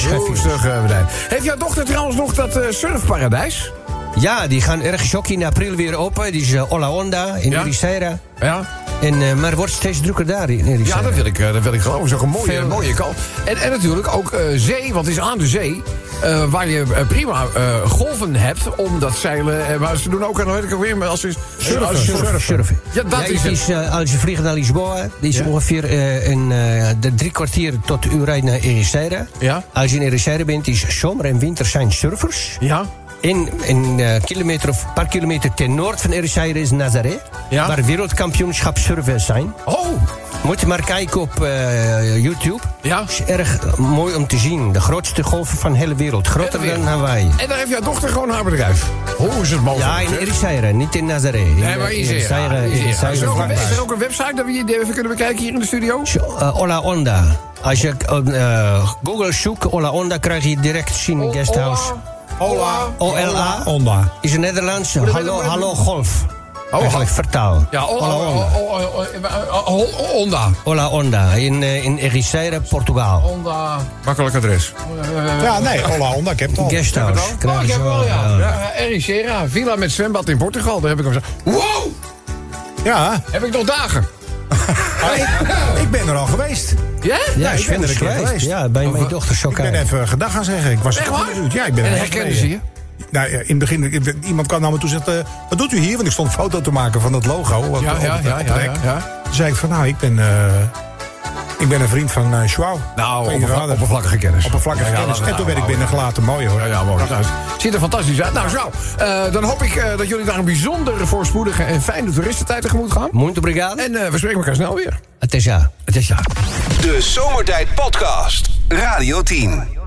[SPEAKER 2] Roestig, eh, bedrijf. Heeft jouw dochter trouwens nog dat eh, surfparadijs?
[SPEAKER 3] Ja, die gaan ergens ook in april weer open. Die is uh, Ola Onda in
[SPEAKER 2] Ja?
[SPEAKER 3] Ericeira.
[SPEAKER 2] Ja?
[SPEAKER 3] En, eh, maar het wordt steeds drukker daar in Ericeira.
[SPEAKER 2] Ja, dat wil ik, eh, dat wil ik geloven. Zo'n mooie,
[SPEAKER 3] Veel-
[SPEAKER 2] mooie kant. En, en natuurlijk ook eh, zee, want het is aan de zee. eh, waar je eh, prima eh, golven hebt om dat zeilen. eh, maar ze doen ook, en weet ik ook weer, maar als ze
[SPEAKER 3] Surfen,
[SPEAKER 2] als-
[SPEAKER 3] surfen, surfen.
[SPEAKER 2] Ja, dat
[SPEAKER 3] Ja,
[SPEAKER 2] is
[SPEAKER 3] het
[SPEAKER 2] het.
[SPEAKER 3] is, eh, als je vliegt naar Lisboa, die is
[SPEAKER 2] Ja.
[SPEAKER 3] ongeveer eh, een, eh, de drie kwartier tot uur rijden naar Ericeira.
[SPEAKER 2] Ja.
[SPEAKER 3] Als je in Ericeira bent, is zomer en winter zijn surfers.
[SPEAKER 2] Ja?
[SPEAKER 3] Een eh, kilometer of een paar kilometer ten noord van Ericeira is Nazaré.
[SPEAKER 2] Ja.
[SPEAKER 3] Waar wereldkampioenschap surfers zijn.
[SPEAKER 2] Oh,
[SPEAKER 3] Moet je maar kijken op eh, YouTube.
[SPEAKER 2] ja.
[SPEAKER 3] is erg mooi om te zien. De grootste golven van de hele wereld. Groter
[SPEAKER 2] Hele wereld.
[SPEAKER 3] dan Hawaii.
[SPEAKER 2] En daar heeft jouw dochter gewoon haar bedrijf. Hoe is het mogelijk?
[SPEAKER 3] Ja, in? Ericeira, niet in Nazaré. In,
[SPEAKER 2] Nee, maar
[SPEAKER 3] eh,
[SPEAKER 2] in Ericeira.
[SPEAKER 3] Ericeira-
[SPEAKER 2] Is er ook
[SPEAKER 3] Ericeira-
[SPEAKER 2] een- Is er ook een website dat we die even kunnen bekijken hier in de studio?
[SPEAKER 3] Uh, Ola Onda. Als je uh, Google zoekt, Ola Onda, krijg je direct zien in guesthouse.
[SPEAKER 5] Ola.
[SPEAKER 3] OLA
[SPEAKER 5] Onda.
[SPEAKER 3] is een Nederlands
[SPEAKER 2] dat-
[SPEAKER 3] hallo, hallo golf.
[SPEAKER 2] Oh,
[SPEAKER 3] Eigenlijk vertaal.
[SPEAKER 2] Ja,
[SPEAKER 3] Ola Onda.
[SPEAKER 2] oh, Onda.
[SPEAKER 3] Ola Onda in, eh, in Ericeira, Portugal.
[SPEAKER 2] Onda.
[SPEAKER 7] Makkelijk adres.
[SPEAKER 5] Ja, nee, Ola Onda, ik heb het al.
[SPEAKER 3] Guesthouse.
[SPEAKER 2] Oh, ik heb wel, ja Ericeira, villa met zwembad in Portugal. Daar heb ik hem gezegd. Wow!
[SPEAKER 5] Ja,
[SPEAKER 2] Heb ik nog dagen?
[SPEAKER 5] Maar ik, ik ben er al geweest.
[SPEAKER 2] Ja?
[SPEAKER 3] Ja,
[SPEAKER 5] ik ben er keer geweest.
[SPEAKER 3] Ja, bij mijn dochter
[SPEAKER 5] Ik ben even gedag gaan zeggen. Ik was
[SPEAKER 2] Echt waar?
[SPEAKER 5] Ja, ik ben
[SPEAKER 2] En
[SPEAKER 5] er
[SPEAKER 2] herkenden ze je?
[SPEAKER 5] Nou, ja, in het begin, iemand kwam naar me toe en zegt, eh, wat doet u hier? Want ik stond een foto te maken van dat logo. Wat,
[SPEAKER 2] Ja, ja, ja.
[SPEAKER 5] Toen zei ik van, nou, ik ben, eh, ik ben een vriend van uh, Joao.
[SPEAKER 2] Nou, oppervla- oppervlakkige kennis.
[SPEAKER 5] Oppervlakkige
[SPEAKER 2] Ja, ja,
[SPEAKER 5] kennis. En toen werd ik binnengelaten. Mooi hoor.
[SPEAKER 2] Ja, ja, mooi. Nou, ziet er fantastisch uit. Nou, zo. eh, dan hoop ik eh, dat jullie daar een bijzonder voorspoedige en fijne toeristentijd tegemoet gaan.
[SPEAKER 3] Muito obrigado.
[SPEAKER 2] En eh, we spreken elkaar snel weer.
[SPEAKER 3] Het is ja.
[SPEAKER 2] Het is ja.
[SPEAKER 1] De Zomertijd Podcast. Radio 10.